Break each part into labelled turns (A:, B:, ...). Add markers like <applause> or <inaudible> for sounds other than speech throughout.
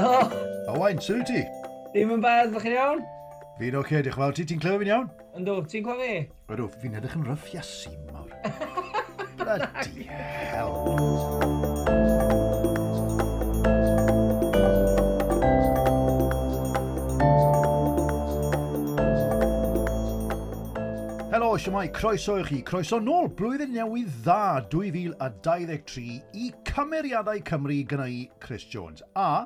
A: Oh.
B: Owain, sy'n ti?
A: Ddim yn bad, fach chi'n iawn?
B: Fi'n oce, okay, diolch yn fawr ti. Ti'n clywed fi'n iawn?
A: Ynddo, ti'n clywed fi?
B: Ydw, fi'n edrych yn ryffiasu mawr. <laughs> Bloody hell. siamai, croeso i chi, croeso nôl blwyddyn newydd dda 2023 i Cymeriadau Cymru gyda i Chris Jones. A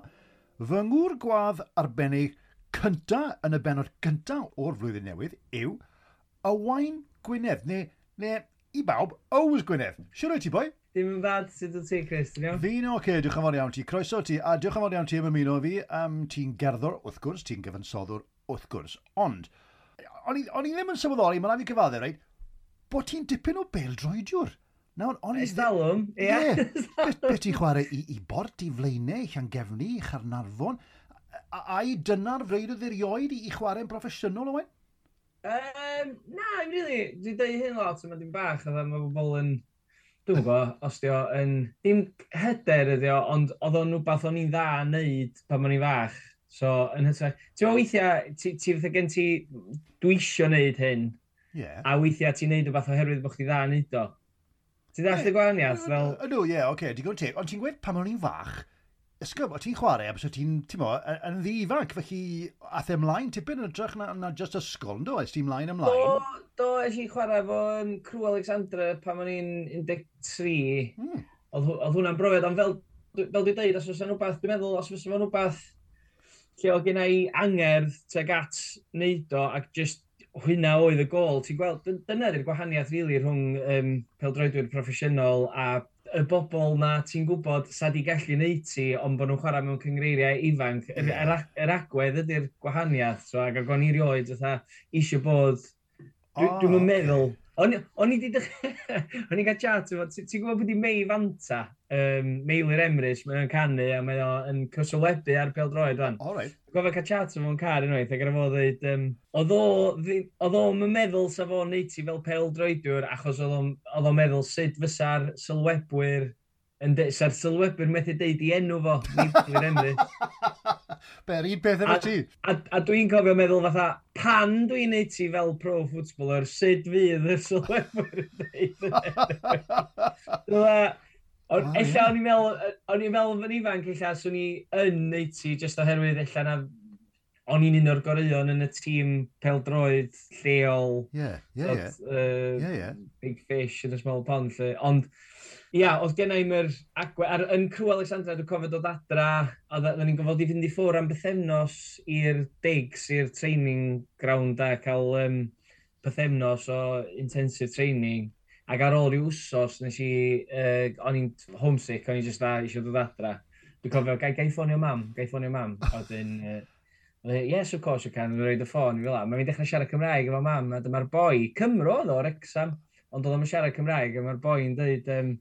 B: fy ngŵr gwadd arbennig cynta yn y benod cynta o'r flwyddyn newydd yw y wain Gwynedd, neu, neu i bawb, Ows Gwynedd. Siwr o'i ti, boi?
A: Ddim yn bad sydd o ti, Chris, ti'n iawn?
B: Fi'n oce, okay, diolch yn fawr iawn ti. Croeso ti, a diolch yn fawr iawn ti am ymuno fi. Um, ti'n gerddor, wrth gwrs, ti'n gyfansoddwr, wrth gwrs. Ond, o'n i ddim yn sylweddoli, mae'n rhaid i gyfadde, reit, bod ti'n dipyn o beldroediwr. Nawr, o'n i...
A: Estalwm, ie. <laughs>
B: Beth ti'n chwarae i, i bort, i flaenau, i Llangefni, i Charnarfon, a, a i dyna'r freud o ddirioed i, i chwarae'n broffesiynol, Owen?
A: Um, na, i really, dwi'n dweud hyn lot, mae dim bach, a mae bobl yn... Dwi'n gwybod, os di o, yn... Dim hyder ydi o, ond oedd o'n rhywbeth o'n i'n dda yn neud pan o'n i'n fach. So, yn hytrach, ti'n meddwl weithiau, ti, ti fatha gen ti, dwi isio wneud hyn,
B: yeah.
A: a weithiau ti'n neud rhywbeth oherwydd bod chdi dda yn neud o. Ti'n dall y gwahaniaeth? Fel...
B: Ydw, ie, oce, digon teg. Ond ti'n gweud pan o'n i'n fach, ysgwb, o ti'n chwarae, a bys o ti'n, ti'n mo, yn ddi ifanc, felly ath ymlaen tipyn yn ytrach na, na just ysgol, ynddo, ys ti'n mlaen ymlaen?
A: Do, do, es i chwarae fo yn Crw Alexandra pan o'n i'n 13.
B: Mm.
A: Oedd hwnna'n brofiad, ond fel, fel dwi'n dweud, os fysa'n rhywbeth, dwi'n meddwl, os fysa'n rhywbeth lle oedd gen i angerdd teg at wneud o ac just hwnna oedd y gol. Ti'n gweld, dyna ydy'r gwahaniaeth rili really, rhwng um, peldroedwyr proffesiynol a y bobl na ti'n gwybod sa di gallu neud ti, ond bod nhw'n chwarae mewn cyngreiriau ifanc. Yr,
B: yeah.
A: yr, yr agwedd ydy'r gwahaniaeth, so, ac o'n i rioed, eisiau bod... Dwi'n
B: oh,
A: dwi meddwl okay O'n i wedi <laughs> O'n i'n cael chat, ti'n gwybod bod i mei Fanta, um, Meilir Emrys, mae o'n canu a mae o'n cysylebu ar pel droed
B: fan. O,
A: reid. Gofio cael chat o'n car unwaith, ac ar fo dweud, um, oedd o'n meddwl sa fo'n neud ti fel pel droediwr, achos oedd o'n meddwl sut fysa'r sylwebwyr, sa'r sylwebwyr methu deud i enw fo, Meilir Emrys. <laughs>
B: Ber, un peth efo ti.
A: A, a dwi'n cofio meddwl fatha, pan dwi'n neud ti fel pro footballer, sut fydd y sylwebwyr yn dweud? Ond
B: oh,
A: ella o'n i'n meddwl, o'n i'n meddwl fy ifanc, ella swn i yn neud ti, jyst oherwydd ella na o'n i'n un o'r goreuon yn y tîm peldroed lleol.
B: Ie, ie, ie.
A: Big fish yn y small pond. lle. Ond, ia, oedd gen i'n yr agwe... Ar, yn crw Alexandra, dwi'n cofio dod adra, a dda ni'n gofod i fynd i ffwr am bythefnos i'r digs, i'r training ground a cael um, bythefnos o intensive training. Ac ar ôl rhyw wsos, nes i, uh, o'n i'n homesick, o'n i'n just da eisiau dod adra. Dwi'n cofio, gai, gai ffonio mam, gai ffonio mam. Oedden, uh, yes, of course you can, yn rhoi y ffôn, fel la. Mae fi'n dechrau siarad Cymraeg efo mam, a dyma'r boi, Cymro oedd o, Rexham, ond oedd o'n siarad Cymraeg, a mae'r boi'n dweud, um,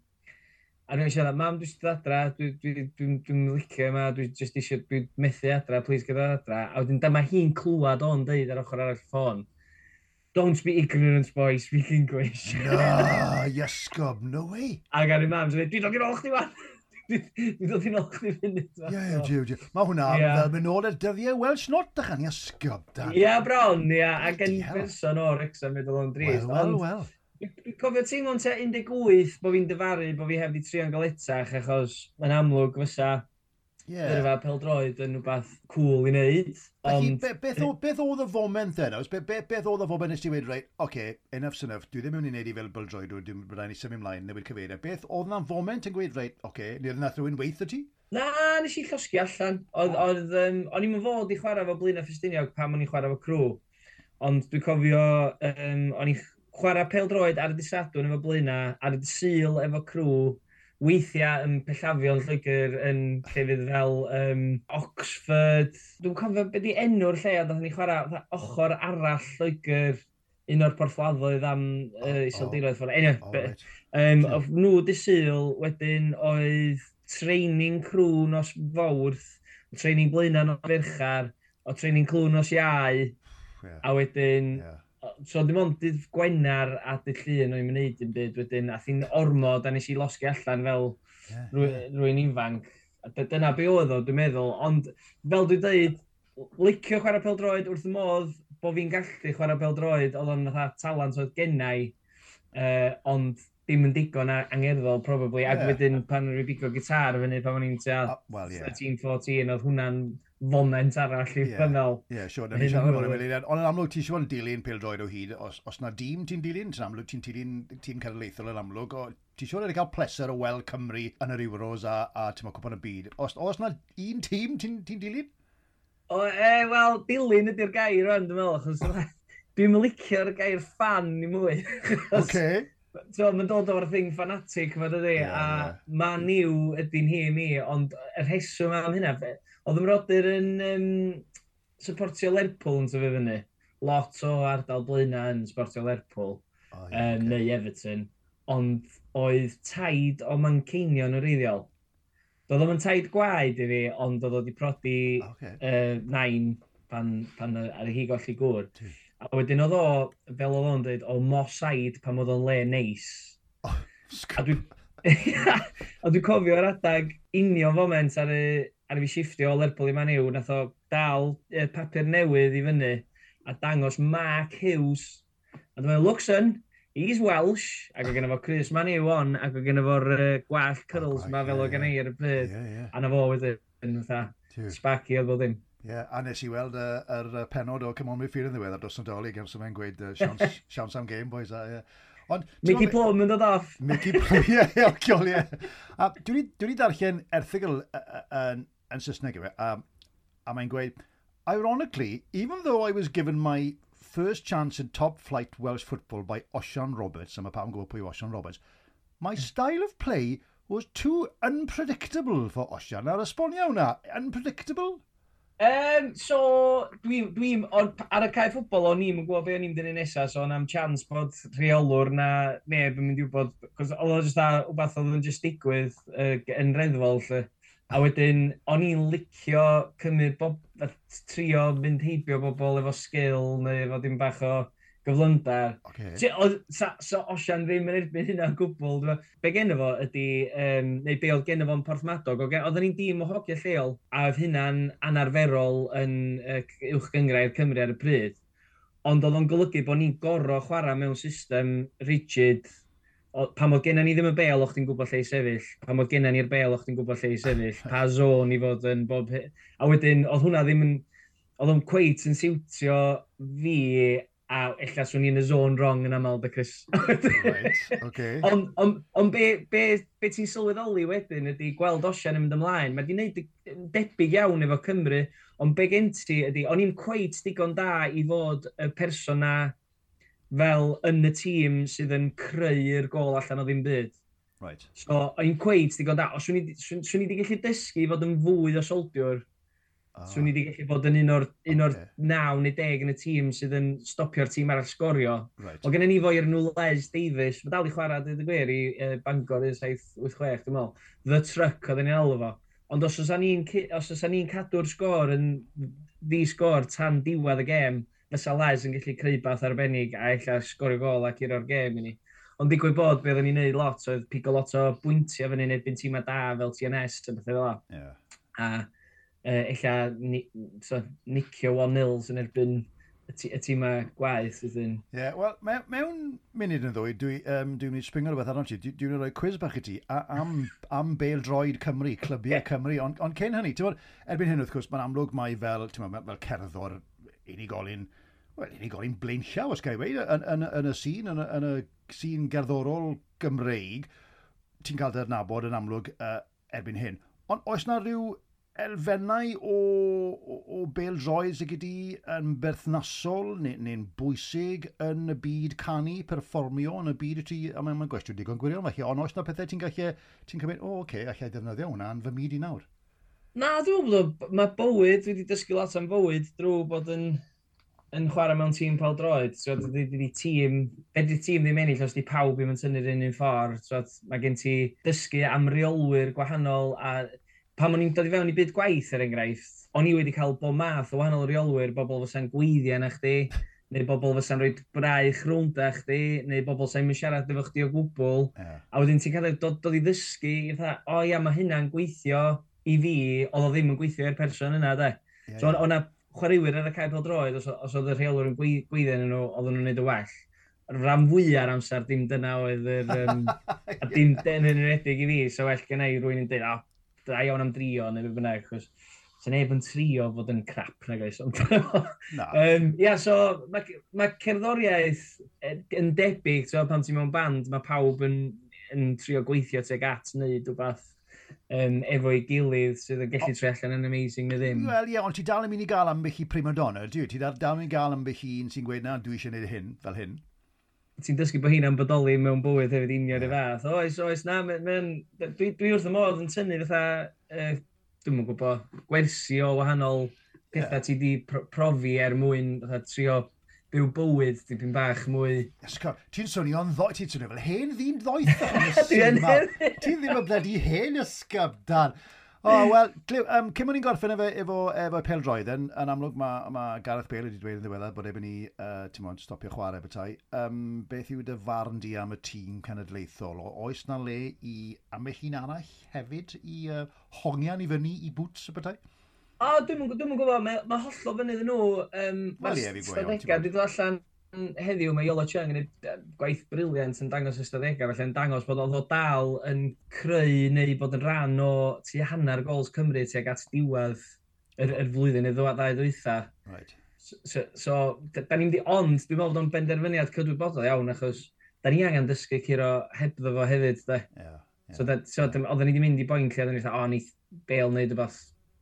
A: A rwy'n siarad, mam, dwi'n siarad adra, dwi'n dwi, dwi, dwi, dwi, licio yma, dwi'n just eisiau, dwi'n methu adra, please gyda adra. A wedyn dyma hi'n clywed o'n deud ar ochr arall ffôn. Don't be ignorant, boy, speak English.
B: no, ysgob, no way.
A: A gan i mam, dwi'n dod i'n ôl chdi wan. <laughs> Dwi'n dod i'n ôl chdi fynd.
B: Ie, ie, diw, diw. Mae hwnna
A: yeah.
B: fel mynd ôl y dyddiau Welsh not ych yn ysgob, dan.
A: Ie, bron, ie. Yeah. Ac yn person o'r exam, mi ddod
B: o'n
A: drist.
B: Wel,
A: wel,
B: wel.
A: Dwi'n cofio teimlo'n te 18 bod fi'n dyfaru bod fi heb di trio'n gael etach, achos mae'n amlwg fysa
B: yeah.
A: yr fel droed yn rhywbeth cool i wneud. Ond...
B: Beth, beth, beth oedd y foment e yna? Be, be, beth oedd y foment nes ti wedi dweud, oce, okay, enough's enough, dwi ddim yn mynd i wneud i fel bildroed, dwi'n rhaid ni symud ymlaen, newid cyfeiriau. Beth oedd na'n foment yn gweud, reit, oce, okay, nid yna rhywun weith o ti?
A: Na, nes i llosgi allan. Oedd, oedd, um, o'n i'n fod i chwarae fo Blaenau Ffestiniog pam o'n i'n chwarae fo crw. Ond dwi'n cofio, um, o'n i'n chwarae peldroed ar y disadwn efo blaena, ar y syl efo crw, weithiau yn pellafion Lloegr yn llefydd fel um, Oxford. Dwi'n cofio beth i enw'r lle, ond ni chwarae ochr arall Lloegr un o'r porthladdoedd am uh, iseldiroedd ffordd.
B: Anyway,
A: oh,
B: right.
A: um, yeah. nhw disyl wedyn oedd training crw nos fawrth, training blaenau nos ferchar, o training clw nos iau,
B: yeah.
A: a wedyn
B: yeah
A: so dim ond dydd Gwener a dydd Llun o'n i'n mynd dim byd wedyn, a thi'n ormod a nes i losgi allan fel
B: yeah,
A: yeah. rwy'n ifanc. Dyna be oedd o, dwi'n meddwl, ond fel dwi'n dweud, licio chwarae pel droed wrth y modd bod fi'n gallu chwarae pel droed, oedd o'n fatha talent oedd gennau, uh, ond dim yn digon a angerddol, probably, yeah.
B: ac
A: wedyn pan rwy'n bigo gitar fyny pan o'n i'n tua
B: uh, well, yeah.
A: 13-14, oedd hwnna'n foment arall i'r
B: yeah.
A: bynnal.
B: Ie, yeah, sure,
A: ni'n
B: siarad
A: yn
B: am hynny. Ond yn amlwg, ti'n siŵr yn dilyn pildroed o hyd, os, os na dîm ti'n dilyn, ti'n amlwg, ti'n dilyn tîm cenedlaethol yn amlwg, o, ti'n siŵr wedi cael pleser o weld Cymru yn yr Euros a, a ti'n mynd cwpan y byd. Os, os na un tîm ti'n ti dilyn?
A: O, e, wel, dilyn ydy'r gair ond, dwi'n meddwl, achos dwi'n licio'r gair fan i mwy.
B: Oce.
A: So, mae'n dod o'r thing fanatic, mae dydy,
B: yeah,
A: a
B: yeah.
A: mae niw ydy'n hi i mi, ond y rheswm am hynna, fe, Oedd ymrodyr yn um, supportio Lerpwl yn tyfu fyny. Lot o ardal blaena yn supportio Lerpwl,
B: oh, yeah,
A: um,
B: okay.
A: neu Everton. Ond oedd taid o Manceinion yr eiddiol. Doedd o'n taid gwaed i fi, ond oedd wedi prodi
B: okay.
A: uh, nain pan, pan ar y hi golli gŵr. A wedyn oedd o, fel oedd o'n dweud, o mosaid pan oedd o'n le neis. Oh, a dwi... <laughs> a dwi'n cofio'r adag union foment ar y, a fi shiftio o Lerpwl i Man U, nath o dal e, papur newydd i fyny a dangos Mark Hughes. A dyma e, Luxon, he's Welsh, ac o gynnaf o Chris Man U on, ac o gynnaf o'r uh, gwall curls
B: oh,
A: ma fel o gan i ar y pryd.
B: Yeah.
A: A na fo wedyn, fatha, sbaci oedd o ddim.
B: Ie, yeah, a nes i weld yr uh, er, uh, penod o Come Cymon Fear yn ddiweddar dros yn doli, gan sy'n gweud uh, siawns, siawns am Game Boys. A, uh, Ond,
A: Mickey Plum yn dod off.
B: Mickey Plum, <laughs> ie, yeah, ie, yeah, ciol, ie. Dwi wedi darllen erthigol yn yn Saesneg yw e, a, a mae'n gweud, Ironically, even though I was given my first chance in top flight Welsh football by Osian Roberts, a mae pawb yn gwybod pwy Osian Roberts, my hmm. style of play was too unpredictable for Osian. Nawr esbonio hwnna, unpredictable?
A: Um, so, dwi, dwi, on, ar y cae ffwbol, o'n i'n gwybod be o'n i'n dynnu nesaf, so am chance bod rheolwr na neb yn mynd i wybod, cos oedd o jyst a wbeth oedd yn just digwydd uh, yn reddfol, lle. A wedyn, o'n i'n licio cymryd bob, trio mynd heibio bobl efo sgil neu efo dim bach o gyflymdar.
B: Okay.
A: Si, o, sa, so osian ddim yn erbyn hynna gwbl. Dwi. Be gen fo ydy, um, neu be oedd gen fo'n porthmadog, okay? oedden ni'n dîm o hogiau lleol, a oedd hynna'n anarferol yn uh, uwch gyngrau'r Cymru ar y pryd. Ond oedd o'n golygu bod ni'n gorau chwarae mewn system rigid pan oedd gennym ni ddim y bel o'ch ti'n gwybod lle i sefyll, pan oedd gennym ni'r bel o'ch ti'n gwybod lle i sefyll, pa zon i fod yn bob... A wedyn, oedd hwnna ddim yn... Oedd o'n cweit yn siwtio fi a ella swn i'n y zon wrong yn aml, because... <laughs>
B: right, okay.
A: Ond on, on be, be, be ti'n sylweddoli wedyn ydy gweld osian yn mynd ymlaen. Mae di wneud debyg iawn efo Cymru, ond be gen ti ydy, o'n i'n cweit digon da i fod y person na fel yn y tîm sydd yn creu'r gol allan o ddim byd.
B: Right.
A: So, o'n i'n cweud, digon da, os swn i wedi gallu dysgu i fod yn fwy o soldiwr,
B: ah.
A: swn i wedi gallu bod yn un o'r, un o'r
B: okay.
A: naw neu deg yn y tîm sydd yn stopio'r tîm arall sgorio.
B: Right.
A: O gen i ni fo i'r nhw Les Davies, mae dal i chwarae dweud y gwir i uh, Bangor 1786, dwi'n meddwl. The Truck oedd yn ei alw fo. Ond os oes ni'n cadw'r sgôr yn ddi sgôr tan diwedd y gêm, fysa Les yn gallu creu bath arbennig a eich sgorio gol ac i'r o'r gêm i ni. Ond digwydd bod, be oedden ni'n neud lot, oedd pigo lot o bwyntiau fan hyn erbyn tîma da fel TNS, a bethau fel
B: Yeah.
A: A uh, eich ni, so, nicio 1-0 yn erbyn y tîma gwaith sydd yn...
B: Ie, yeah, wel, me, mewn munud yn ddwy, dwi'n um, dwi mynd i springo rhywbeth arno ti. Dwi'n dwi rhoi quiz bach i ti a, am, am bel droed Cymru, clybiau
A: yeah.
B: Cymru. Ond on cyn hynny, ti'n bod, erbyn hyn wrth gwrs, mae'n amlwg mai fel, ti'n bod, fel cerddor unigolyn, wel, unigolyn blaenllaw, os gael ei weid, yn, yn, yn, y sîn, yn, yn y sîn gerddorol Gymreig, ti'n cael dy adnabod yn amlwg uh, erbyn hyn. Ond oes na rhyw elfennau o, o, o bel droed sydd gyda yn berthnasol neu'n neu bwysig yn y byd canu, perfformio yn y byd y ti, a mae'n mae gwestiwn digon gwirion felly, ond oes na pethau ti'n gallu, ti'n cymryd, o, oh, oce, okay, allai ddefnyddio hwnna yn fy myd i nawr?
A: Na, dwi'n meddwl, mae bywyd, dwi wedi dysgu lot am bywyd, drwy bod yn yn chwarae mewn tîm pel droed, so, dwi wedi tîm, fedri tîm ddim ennill os di pawb ddim yn tynnu'r un un ffordd. So, mae gen ti dysgu am reolwyr gwahanol a pan o'n i'n dod i fewn i byd gwaith er enghraifft, o'n i wedi cael bod math o wahanol reolwyr, bobl fysa'n gweiddiau na chdi, neu bobl fysa'n rhoi braich rwnd â chdi, neu bobl sy'n mynd siarad efo chdi o gwbl.
B: Yeah.
A: A wedyn ti'n cael dod, dod i ddysgu, i dda, o ia, mae hynna'n gweithio i fi, oedd o ddim yn gweithio i'r person yna, de.
B: Yeah,
A: so, yeah. Ona, chwaraewyr ar y cael droed, os, os oedd y rheolwr yn gweithio yn nhw, oedden nhw'n neud y well. Yr rhan fwy ar amser, dim dyna oedd yr... Um, <laughs> a dim den yn enedig i fi, so well gen i rwy'n yn dweud, o, oh, da iawn am drio, neu beth bynnag, chos... sy'n neb yn trio fod yn crap <laughs> na gais. Ond,
B: no.
A: um, yeah, so mae ma cerddoriaeth e, yn debyg, so, pan ti'n mewn band, mae pawb yn, yn trio gweithio teg at wneud rhywbeth um, efo'i gilydd sydd yn gallu tre allan yn amazing neu ddim.
B: Wel ie, yeah, ond ti dal yn mynd i gael ambell i prima donna, dwi? Ti dal yn mynd i gael ambell i un sy'n gweud na, dwi eisiau gwneud hyn, fel hyn.
A: Ti'n dysgu bod hyn am bodoli mewn bywyd hefyd union yeah. y fath. Oes, oes, na, men, men, dwi, dwi wrth y modd yn tynnu fatha, uh, dwi'n mwyn gwybod, gwersi o wahanol pethau
B: yeah.
A: ti di profi er mwyn fatha, trio byw bywyd dipyn bach mwy...
B: Ysgol, ti'n swnio'n ddoeth, ti'n swnio fel hen ddyn ddoeth <laughs>
A: o'n
B: Ti'n ddim yn bledi hen ysgab, dan. O, oh, wel, um, cyn o'n i'n gorffen efo, efo, efo peldroedd, yn, yn amlwg mae ma Gareth Bale wedi dweud yn ddiweddar bod ebyn ni, uh, ti'n mwyn, stopio chwarae bethau. Um, beth yw dy farn di am y tîm cenedlaethol? O, oes na le i ambell un arall hefyd i uh, hongian i fyny i bwts y bethau?
A: O, dwi'n yn dwi gwybod, mae, mae hollol fyny ddyn nhw. Um,
B: Wel ie, fi gweud. Stadega,
A: dwi ddod allan heddiw, mae Iolo Chung yn gwneud gwaith briliant yn dangos y stadega, felly yn dangos bod oedd o dal yn creu neu bod yn rhan o tu hanner gols Cymru tuag at diwedd yr, yr flwyddyn neu ddwy ddau ddwytha.
B: Right.
A: So, so, so da ni'n di ond, dwi'n meddwl bod o'n benderfyniad cydwybodol iawn, achos da ni angen dysgu curo hebddo fo hefyd, da.
B: Yeah, yeah.
A: So, that, so yeah. oedden ni wedi mynd i boen lle, oedden ni'n dweud, o, oh, bel wneud rhywbeth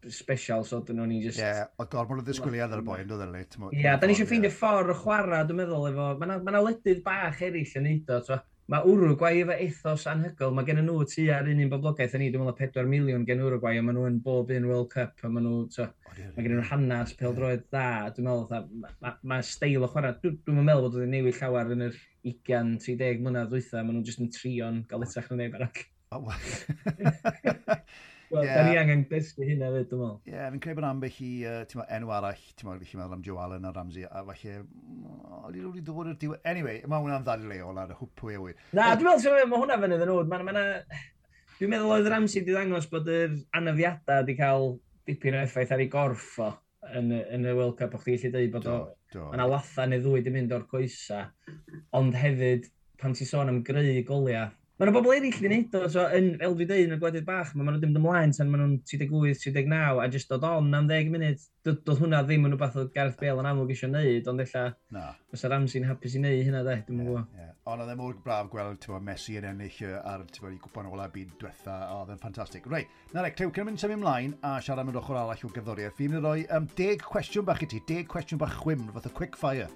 A: special, so dyn nhw'n i just...
B: Ie, yeah, o gormod o ddisgwyliad ar y boi, yn dod yn ni.
A: Ie, da ni eisiau ffeindio ffordd o chwarae, dwi'n meddwl, efo... Mae yna wledydd bach eraill yn neud o, so. Mae Uruguay efo ethos anhygol, mae gen nhw tu ar un un boblogaeth yn ni, dwi'n meddwl 4 miliwn gen Uruguay, a maen nhw yn bob un World Cup, a maen nhw, so, mae gen nhw hanes peldroedd dda, dwi'n meddwl, mae ma ma steil o chwarae, dwi'n meddwl bod wedi newid llawer yn yr 20-30 mlynedd ddwytha, maen nhw'n just yn trion gael etrach na neb arall. <laughs> <laughs> Wel,
B: yeah.
A: da ni angen dysgu hynna fyd, dwi'n meddwl.
B: Ie, yeah, fi'n credu bod ambell i uh, ti'n meddwl, enw arall, ti'n meddwl, fi'n meddwl am Joe Allen a Ramsey, a falle, mm, oedd i'n rwy'n dod i'r diwedd. Anyway, mae hwnna'n ddadleol ar y hwpwy e wir.
A: Na, dwi'n meddwl, sef, mae hwnna fyny ddyn nhw. Mae'n... Dwi'n meddwl oedd Ramsey wedi ddangos bod yr anafiadau wedi cael dipyn o effaith ar ei gorff o yn, yn y World Cup, o'ch ti'n gallu dweud bod o, yna latha neu ddwy wedi mynd o'r coesa, ond hefyd, pan ti sôn am greu goliau, Mae yna bobl eraill wedi wneud o, so, yn, fel dwi dweud, yn y gwledydd bach, mae nhw ddim ymlaen tan maen nhw'n 38-39, a jyst dod on am 10 munud, doedd hwnna ddim yn rhywbeth oedd Gareth Bale yn amlwg eisiau wneud, ond illa,
B: no.
A: fysa yr amser hapus i wneud hynna, de, dwi'n
B: yeah,
A: gwybod.
B: Yeah. Ond oedd e mor braf gweld tywa, Messi yn ennill ar tywa, i gwpan ola byd diwetha, oedd e'n ffantastig. Reit, na rec, tew, cyn mynd symud ymlaen a siarad am yr ochr arall o gyddoriaeth, fi'n mynd i roi um, 10 cwestiwn bach i ti, 10 cwestiwn bach chwim, fath o quick fire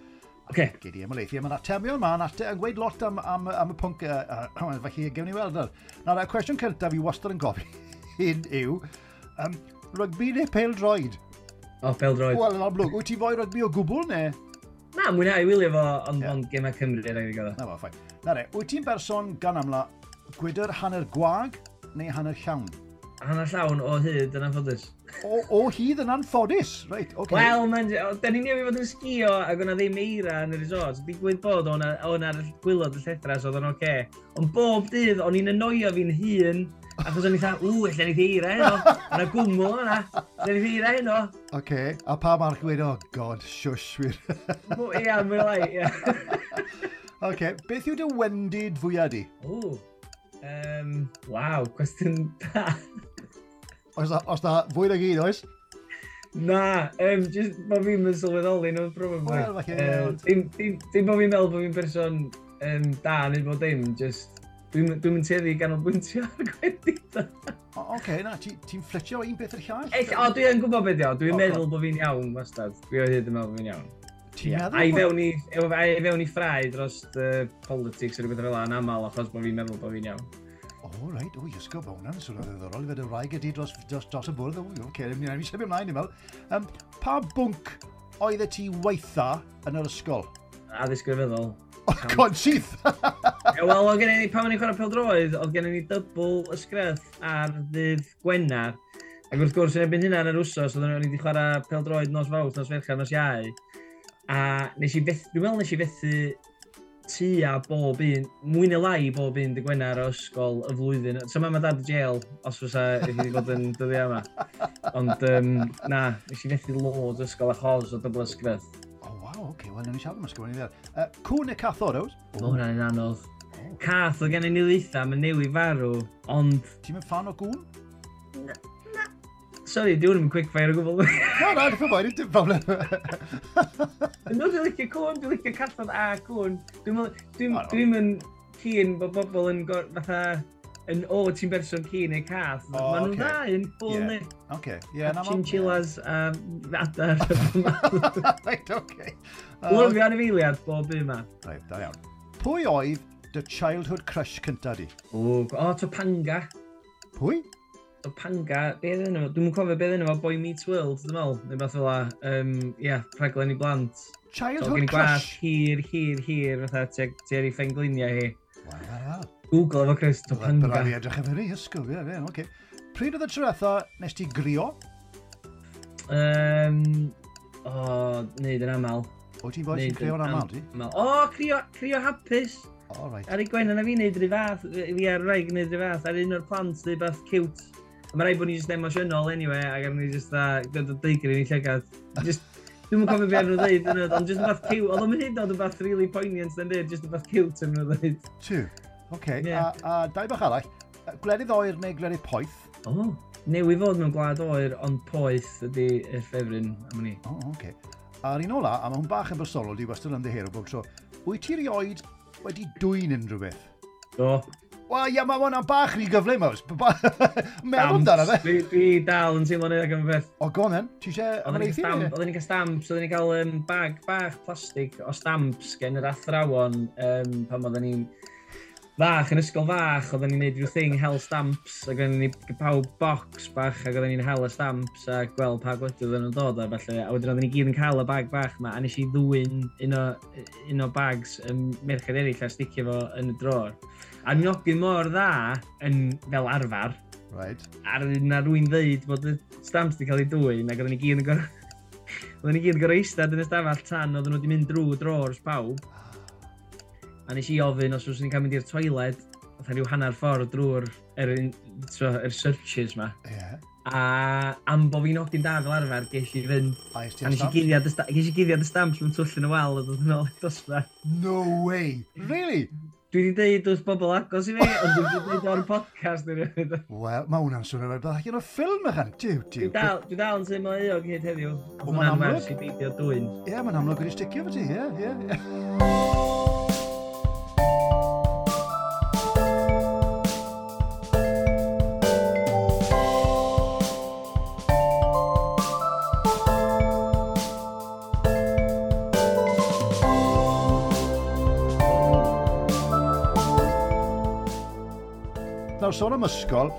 A: Okay.
B: Gei di ymlaethu am y natemion yma, ate yn gweud lot am, am, am y pwnc, uh, uh, felly gewn ni weld ar. Nawr, y cwestiwn cyntaf fi wastad yn gofyn <laughs> yw, um, rygbi neu pel droed?
A: O, oh, pel droed.
B: Wel, yn amlwg, wyt ti fwy rygbi o gwbl neu?
A: Na, mwynhau i wylio fo, ond yeah. on gemau Cymru rhaid i gofio.
B: Na fo, ffain. Na re, wyt ti'n berson gan amla gwydr hanner gwag neu hanner llawn?
A: hanner llawn o hyd yn anffodus.
B: O, o hyd yn anffodus? Reit, oce. okay.
A: Wel, da ni'n newid fod yn sgio ac o'na ddim eira yn y resort. Digwydd bod o'na ar gwylod y lledras oedd o'n oce. Okay. Ond bob dydd o'n i'n anoio fi'n hun Achos o'n i dda, ww, lle ni di eira heno. Yna gwmwl yna. Lle ni di eira heno.
B: Oce, a pa march gwyd o, oh, god, shush, wir.
A: Ia, mwy lai, ia. <laughs>
B: Oce, beth yw dy wendid fwyaf di?
A: Ww, um, waw, cwestiwn da.
B: Os da, os da fwy na gyd, oes?
A: Na, um, just, bod fi'n mynd sylweddoli nhw, probably.
B: Wel, falle. Um,
A: dim, dim, dim bod fi'n meddwl bod fi'n person um, da neu bod dim, just dwi'n dwi mynd teddi ganolbwyntio ar gwendid.
B: Oce, okay, na, ti'n ti ffletio un beth i'r llall?
A: Ell, o, dwi yn gwybod beth iawn, dwi'n meddwl bod fi'n iawn, wastad. Dwi o hyd yn meddwl bod fi'n iawn.
B: Ti'n meddwl?
A: A i fewn i, a i fewn i ffrau dros uh, politics neu rhywbeth fel yna yn aml, achos bod fi'n meddwl bod fi'n iawn.
B: O, reit, o, oh, ysgo, bo hwnna'n swnio'n ddiddorol. Fed y rhaeg ydi dros, dros, dros y bwrdd, o, yw'n ceir, ni'n ei sefyll ymlaen, ni'n fel. Um, pa bwnc oedd y ti weitha yn yr ysgol?
A: Addysg grefyddol.
B: O, con syth!
A: Wel, oedd gen i, pan o'n i'n chwarae peldroedd, oedd gen i dybl ysgreth ar ddydd Gwenar. Ac wrth gwrs, yn ebyn hynna yn yr wsos, oedd o'n i wedi chwarae peldroedd nos fawth, nos ferchan, nos iau. A nes i fethu, dwi'n meddwl nes i fethu tua bob un, mwy neu lai bob un dy gwenar o ysgol y flwyddyn. So mae ma dad y jail, os fysa i wedi bod yn dyddiau yma. Ond um, na, nes i fethu lod ysgol a chos o dybl ysgrydd.
B: O, oh, waw, oce, okay. wel, ni'n siarad am ysgrifennu i. Uh, cwn y cath oros? O,
A: oh, hwnna'n un anodd. Oh. Cath o gen i ni ddeitha, mae'n newi farw, ond...
B: Ti'n mynd fan o gwn?
A: Sorry, di hwn yn quick fire o gwbl.
B: No, no, dwi'n fawr, dim problem.
A: No, dwi'n licio cwn, dwi'n licio cathod a cwn. Dwi'n yn cyn bod bobl yn fatha yn o ti'n berson cyn neu cath.
B: Oh,
A: Maen nhw'n dda yn ffwl ni.
B: Oce, ie.
A: Chinchillas a adar. <laughs>
B: Reit, oce.
A: Lyfio anifeiliad bob un yma.
B: Reit, da iawn. Pwy oedd dy childhood crush cynta di?
A: O, o Topanga.
B: Pwy?
A: Topanga, be ddyn nhw? Dwi'n cofio be ddyn fo, Boy Meets World, dwi'n meddwl, neu beth fel um, yeah, rhaglen i blant.
B: Childhood
A: so,
B: Crush.
A: hir, hir, hir, fatha, tua'r i ffengliniau hi.
B: Wow.
A: Google efo Chris Topanga.
B: Bydd rhaid edrych efo ni, ysgol, ie, ie, oce. Pryd oedd y trwytha nes ti grio?
A: Um, o, oh, neud yn aml.
B: O, ti'n
A: bod
B: ti'n crio'n aml, ti?
A: O, crio, crio hapus.
B: All right.
A: Ar ei gwen yna fi neud rhyw fath, fi ar rhaid gwneud rhyw fath, ar un o'r plant dweud beth cute. Mae rhaid bod ni'n just emosiynol anyway, ac am ni just da, gyda deigrin i llygad. Just, Dwi'n mwyn cofio beth nhw'n dweud yn ond just yn fath cute. Oedd o'n mynd hyd o'n fath really poignant yn dweud, just yn fath cute yn nhw'n dweud.
B: Tiw. Oce. A dau bach arall, gwledydd oer neu gwledydd poeth?
A: O, oh, newi fod mewn gwlad oer, ond poeth ydy y ffefryn am ni.
B: O, oh, oce. Okay. A'r un ola, a mae hwn bach yn bersonol, di wastad yn ddehero bob tro, wyt ti rioed wedi dwy'n unrhyw beth?
A: Do.
B: Wel, ia, mae hwnna'n bach ni gyflym, oes. <laughs> Meddwl amdano fe.
A: Dwi, dwi dal yn teimlo'n edrych am beth.
B: O, go on then. Ti eisiau ymwneud
A: i
B: ni?
A: Oedden ni'n cael stamps, oedden ni'n cael um, bag bach plastig o stamps gen yr athrawon um, pan oedden ni'n fach, yn ysgol fach, oedden ni'n neud rhyw thing hel stamps, ac oedden ni'n pawb box bach, ac oedden ni'n hel y stamps, a gweld pa gwedydd oedden nhw'n dod, a falle, a wedyn oedden ni gyd yn cael y bag bach yma, a nes i ddwy'n un o, un o bags ym merched eraill a sticio fo yn y dror a aniogi mor dda yn fel arfer.
B: Right.
A: Ar na rwy'n ddeud bod y stamps wedi cael ei dwyn ac oedden ni gyd yn gorau... <laughs> oedden ni gyd yn gorau eistedd yn ystafell tan oedden nhw wedi mynd drwy drors pawb. A nes i ofyn os oes ni'n cael mynd i'r toiled, oedd rhyw hanner ffordd drwy'r er, so, er searches ma.
B: Yeah.
A: A am bo fi'n ogyn da fel arfer, ges i fynd.
B: A
A: nes i guddiad y stamps mewn twll yn y wal a dod yn ôl i dosbarth.
B: No way! Really?
A: Dwi wedi deud wrth bobl agos i fi, ond dwi wedi deud o'r podcast yn ymwneud.
B: Wel, mae hwnna'n swnio fel bach yn o'r ffilm ychan. Diw, diw.
A: Dwi dal, dwi dal yn teimlo ei o'n hyd heddiw.
B: O,
A: mae'n
B: amlwg.
A: Hwnna'n werth i beidio dwy'n.
B: Ie, mae'n amlwg wedi sticio fo ti, ie, ie, ie. Nawr, sôn am ysgol,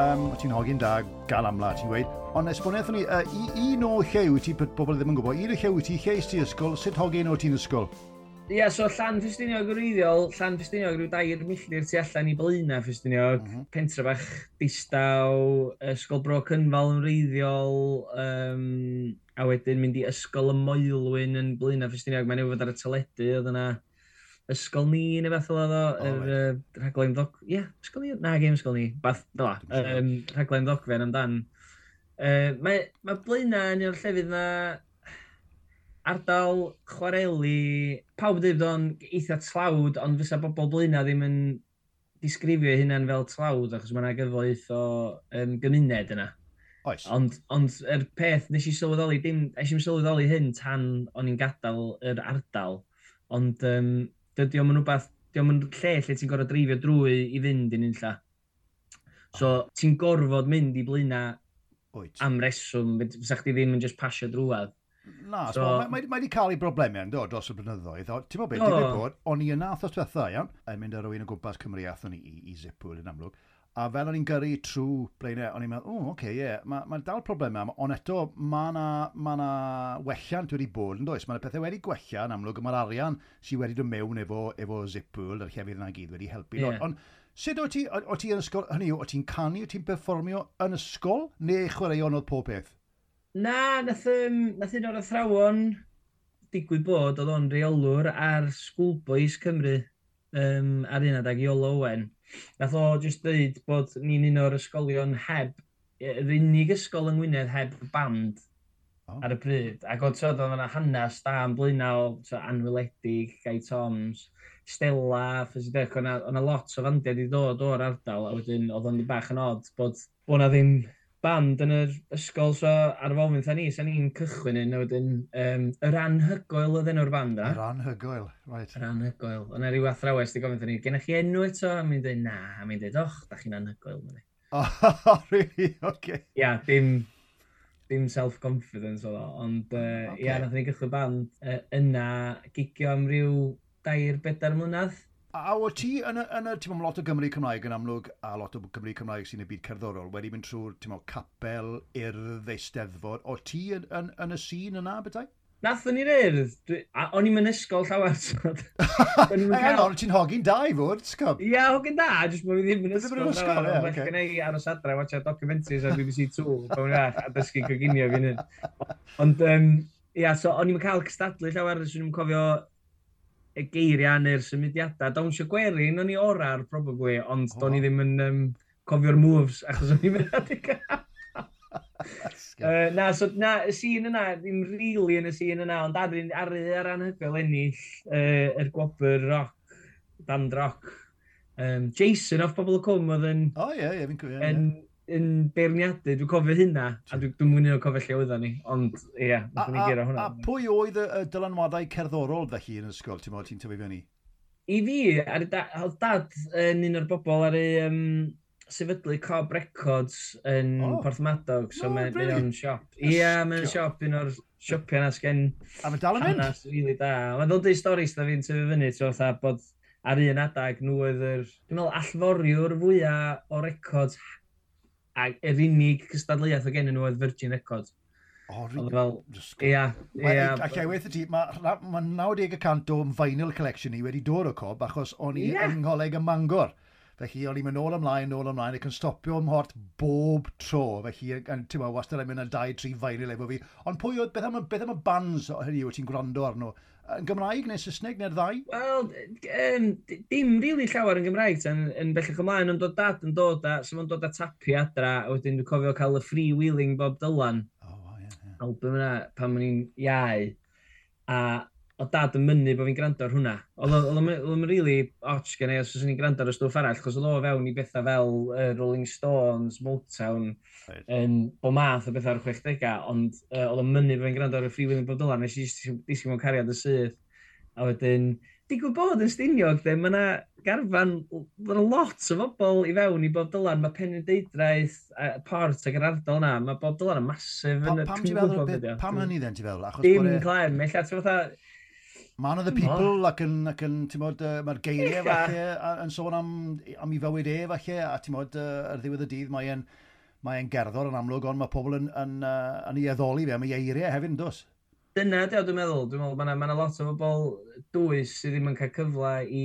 B: um, ti'n hogyn da, gal amla, ti'n gweud, ond esbonethon ni, uh, un o lle wyt ti, bobl ddim yn gwybod, un o lle wyt ti, lle ti ysgol, sut hogyn o ti'n ysgol?
A: Ie, yeah, so llan Ffestiniog gwreiddiol, llan Ffestiniog rhyw dair milltir tu allan i Blaenau Ffestiniog,
B: mm
A: -hmm. pentre bach distaw, ysgol bro cynfal yn wreiddiol, um, a wedyn mynd i ysgol y Moelwyn yn Blaenau Ffestiniog, mae'n newid ar y teledu, oedd yna ysgol ni neu beth oedd o, yr uh, rhaglen ddoc... Ie, yeah, ysgol ni? Na, game ysgol ni. Bath, fel um, rhaglen ddocfen amdan. Uh, mae, mae Blaena yn un o'r llefydd na ardal chwareli, pawb dweud o'n eitha tlawd, ond fysa bobl Blaena ddim yn disgrifio hynna'n fel tlawd, achos mae yna gyfoeth o um, gymuned yna.
B: Oes.
A: Ond, ond yr er peth, nes i sylweddoli, dim, nes i'n sylweddoli hyn tan o'n i'n gadael yr ardal, ond um, dydy o'n rhywbeth, dydy o'n lle lle ti'n gorfod dreifio drwy i fynd yn unlla. So, ti'n gorfod mynd i blina
B: Wyt.
A: am reswm, fysa chdi ddim yn just pasio drwad.
B: Na, so,
A: so,
B: mae mae, mae wedi cael ei broblemau yn dod dros y blynyddoedd. Ti'n meddwl beth,
A: oh.
B: digwydd bod, o'n i yna athos diwethaf, iawn, yn mynd ar rywun o gwmpas Cymru athon ni i, i Zipwyl yn amlwg. A fel o'n i'n gyrru trwy blaenau, o'n i'n meddwl, o, oh, oce, okay, ie, yeah. mae ma dal problemau ond eto, mae yna ma na welliant wedi bod yn does. Mae yna pethau wedi gwella yn amlwg, mae'r arian sydd wedi dod mewn efo, efo Zipwl, yr hefyd yna gyd wedi helpu. Yeah. Ond sut o ti, o, o ti yn ysgol, hynny yw, o ti'n canu, o ti'n performio yn ysgol, neu chwaraeon oedd pob peth?
A: Na, nath, um, nath un o'r athrawon digwydd bod oedd o'n reolwr ar Schoolboys Cymru um, ar un adag Iolo Owen. Nath o just dweud bod ni'n un o'r ysgolion heb, yr unig ysgol yng Ngwynedd heb band
B: oh.
A: ar y bryd. Ac oedd oedd yna hanes da yn blwyna o anwyledig, Guy Toms, Stella, oedd yna lot o fandiau wedi dod o'r ardal, a wedyn oedd o'n bach yn od bod bod na ddim band yn yr ysgol, so ar y foment ni, sa'n ni'n cychwyn yn wedyn, um, yr anhygoel oedd enw'r band da.
B: Yr anhygoel, right.
A: Yr anhygoel. Yna rhyw athrawes di gofyn ni, gennych chi enw eto? A mi'n dweud, na, a mi'n dweud, och, da chi'n anhygoel.
B: Oh, <laughs> really? Okay.
A: Ia, yeah, dim, dim self-confidence oedd o, ond uh, okay. ia, nath ni gychwyn band uh, yna, gigio am ryw dair bedair mlynedd.
B: A o ti yn y, yn y ti'n meddwl, lot o Gymru Cymraeg yn amlwg, a lot o Gymru Cymraeg sy'n y byd cerddorol, wedi mynd trwy'r, ti'n meddwl, capel, urdd, eisteddfod, o ti yn, yn, yn y sîn yna, bethau?
A: Nath yn i'r urdd, <laughs> o'n i'n mynd ysgol llawer.
B: Hang on, ti'n hogi'n da i fod, sgob?
A: Ia, hogyn da, jyst bod fi ddim yn ysgol.
B: Ddim yn ysgol, ie, oce.
A: gen i aros adra, watcha documentaries ar BBC 2, pan wna, a dysgu coginio fi'n hyn. Ond, ia, so, o'n i'n cael cystadlu llawer, dwi'n cofio y geiriau neu'r symudiadau. Dawn sio gwerin o'n i orar, probably, ond
B: oh.
A: do'n i ddim yn um, cofio'r moves, achos o'n i'n mynd i uh, na, so, na, y sîn yna, ddim rili really yn y sîn yna, ond ar, ar, ar anhygoel ennill, uh, yr gwobr roc, band roc. Um, Jason off Bobl y Cwm oedd yn...
B: O, ie, ie, fi'n cofio
A: yn beirniadu, dwi'n cofio hynna, a dwi'n dwi mwyn o'n cofio lle oedden ni, ond ie, yeah,
B: ni
A: gera hwnna.
B: A, a pwy oedd y, y dylanwadau cerddorol felly yn ysgol, ti'n meddwl ti'n tyfu fyny?
A: I fi, ar y da, oedd dad yn un o'r bobl ar y um, sefydlu Cob Records yn oh. Porthmadog, so no, mae'n
B: really?
A: o'n siop. Ie, yeah,
B: mae'n
A: siop un o'r siopio na sgen...
B: A mae'n dal yn mynd?
A: Hanas, really da. Mae'n ddod i storys da fi'n tyfu fyny, so fatha bod ar un adag nhw oedd yr... Dwi'n meddwl allforiwr fwyaf o records a yr unig cystadleuaeth o gen nhw oedd Virgin Records.
B: O,
A: e rili?
B: Fel,
A: ia, ia.
B: Ac ei weithio ti, mae ma 90% o vinyl collection ni wedi dod o cob achos o'n i
A: yeah.
B: yng Ngholeg y Mangor. Felly o'n i'n mynd nôl ymlaen, nôl ymlaen, ac yn stopio ym mhort bob tro. Felly, ti'n meddwl, wastad yn mynd â 2-3 vinyl efo fi. Ond pwy oedd, beth am, beth am y bands o hynny yw ti'n gwrando arno? yn Gymraeg neu Saesneg neu'r ddau?
A: Wel, um, dim rili really llawer yn Gymraeg tan yn bellach ymlaen, ond dod dad yn dod a, so mae'n dod â tapu adra, a wedyn dwi'n cofio cael y freewheeling Bob Dylan.
B: Oh, wow, yeah, yeah.
A: Album yna pan ma'n i'n iau. A o dad yn mynnu bod fi'n gwrando ar hwnna. Oedd o'n really och gen i os oes ni'n gwrando ar y stwff arall, chos oedd o fewn i bethau fel uh, Rolling Stones, Motown,
B: right.
A: um, bo math o bethau ar y 60au, ond uh, oedd o'n mynnu bod fi'n gwrando ar y Free Willing Bob Dylan, nes i ddisgyn mewn cariad y syth. A wedyn, digwydd bod yn Stiniog, de, mae yna garfan, mae yna lot o bobl i fewn i Bob Dylan, mae Penrhyndeudraeth, uh, Port ac yr ardal yna, mae Bob Dylan yn masif.
B: Pa, pam ti'n
A: meddwl,
B: pam hynny dden ti'n feddwl?
A: Dim,
B: e-
A: Claire, mellach, ti'n fatha,
B: Man of the
A: hmm.
B: people oh. ac yn, ac yn ti'n modd, uh, mae'r geiriau falle yn sôn am, am i fywyd e falle, a ti'n modd, uh, ar ddiwedd y dydd mae'n mae e'n gerddor yn amlwg, ond mae pobl yn, yn, uh, yn ei addoli fe mae eiriau hefyd, yn dos?
A: Dyna, diw, dwi'n meddwl, dwi'n meddwl, mae yna lot o bobl dwys sydd ddim yn cael cyfle i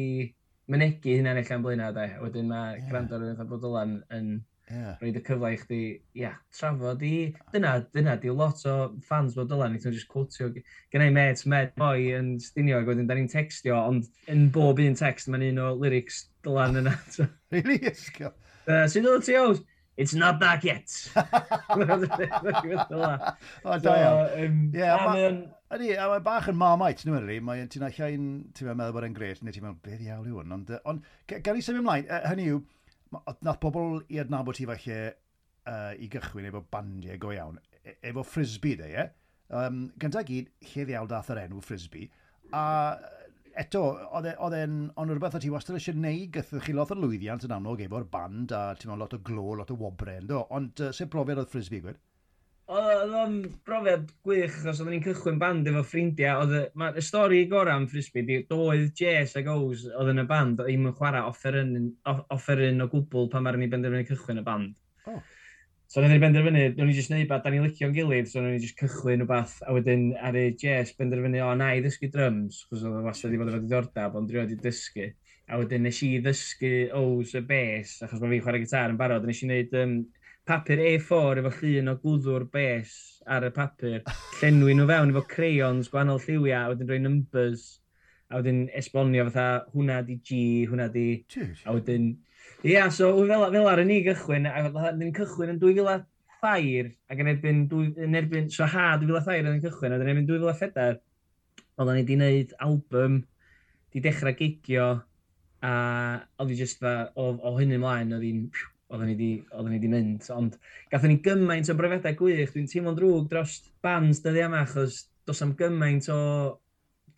A: mynegu hynna'n eich am blaenau, de. Wedyn mae yeah. gwrando ar y bod yn, yn
B: Yeah.
A: Roedd y cyfle i chdi, ia, trafod i... Dyna, dyna, di lot o fans bod dylan, ni'n just cwtio. gen i met, met, boi yn stinio ac wedyn, da ni'n textio, ond yn bob un text, mae'n un o lyrics dylan yna. <laughs>
B: really? Ysgol?
A: Uh, Sy'n dod ti oes? It's not back yet. <laughs>
B: o, da iawn. Ie, Ydy, a mae bach yn marmite, nhw'n rili. Mae ti'n allai'n meddwl bod e'n gret, neu ti'n meddwl, beth iawn yw hwn. Ond, ond gael i symud ymlaen, hynny yw, nath pobl i adnabod ti falle uh, i gychwyn efo bandiau go iawn, e efo frisbee de, ie? Um, gyntaf gyd, lle ddiawl dath yr enw frisbee, a eto, e, oedd e'n ond rhywbeth o ti wastad eisiau neud gythwch chi lot o lwyddiant yn amlwg efo'r band a ti'n lot o glo, lot o wobre, ynddo, ond uh, sef brofiad oedd frisbee gwed?
A: Oedd o'n brofiad gwych, os oedden ni'n cychwyn band efo ffrindiau, oedd ma, y stori gorau am frisbee, di, doedd Jess ag Ows oedd yn y band, oedd ddim yn chwarae offeryn, offeryn o gwbl pan mae'r ni benderfynu cychwyn y band.
B: Oh.
A: So oedden ni benderfynu, nhw'n ni jyst neud bad, da ni'n licio'n gilydd, so oedden ni jyst cychwyn o bath, a wedyn ar y Jess benderfynu, o na i ddysgu drums, chos oedd o wastad wedi bod efo diddordab, ond rhywbeth i dysgu. A wedyn nes i ddysgu Ows y bass, achos mae fi'n chwarae gitar yn barod, a nes i wneud um, papur A4 efo llun o gwddwr bes ar y papur, llenwi nhw fewn efo crayons, gwahanol lliwiau, a wedyn rhoi numbers, a wedyn esbonio fatha hwnna di G, hwnna di... A wedyn... Ia, yeah, so fel, fel ar y ni gychwyn, a wedyn cychwyn yn 2004, ac yn erbyn, yn erbyn so ha 2004 yn cychwyn, a yn erbyn 2004, oedden ni wedi gwneud album, di dechrau gigio, a oedd hi just fa, o, o hyn ymlaen, oedd hi'n oedden ni di, oedden ni di mynd. Ond gathen ni gymaint o brefedau gwych. Dwi'n teimlo'n drwg dros bands dyddi yma, achos dos am gymaint o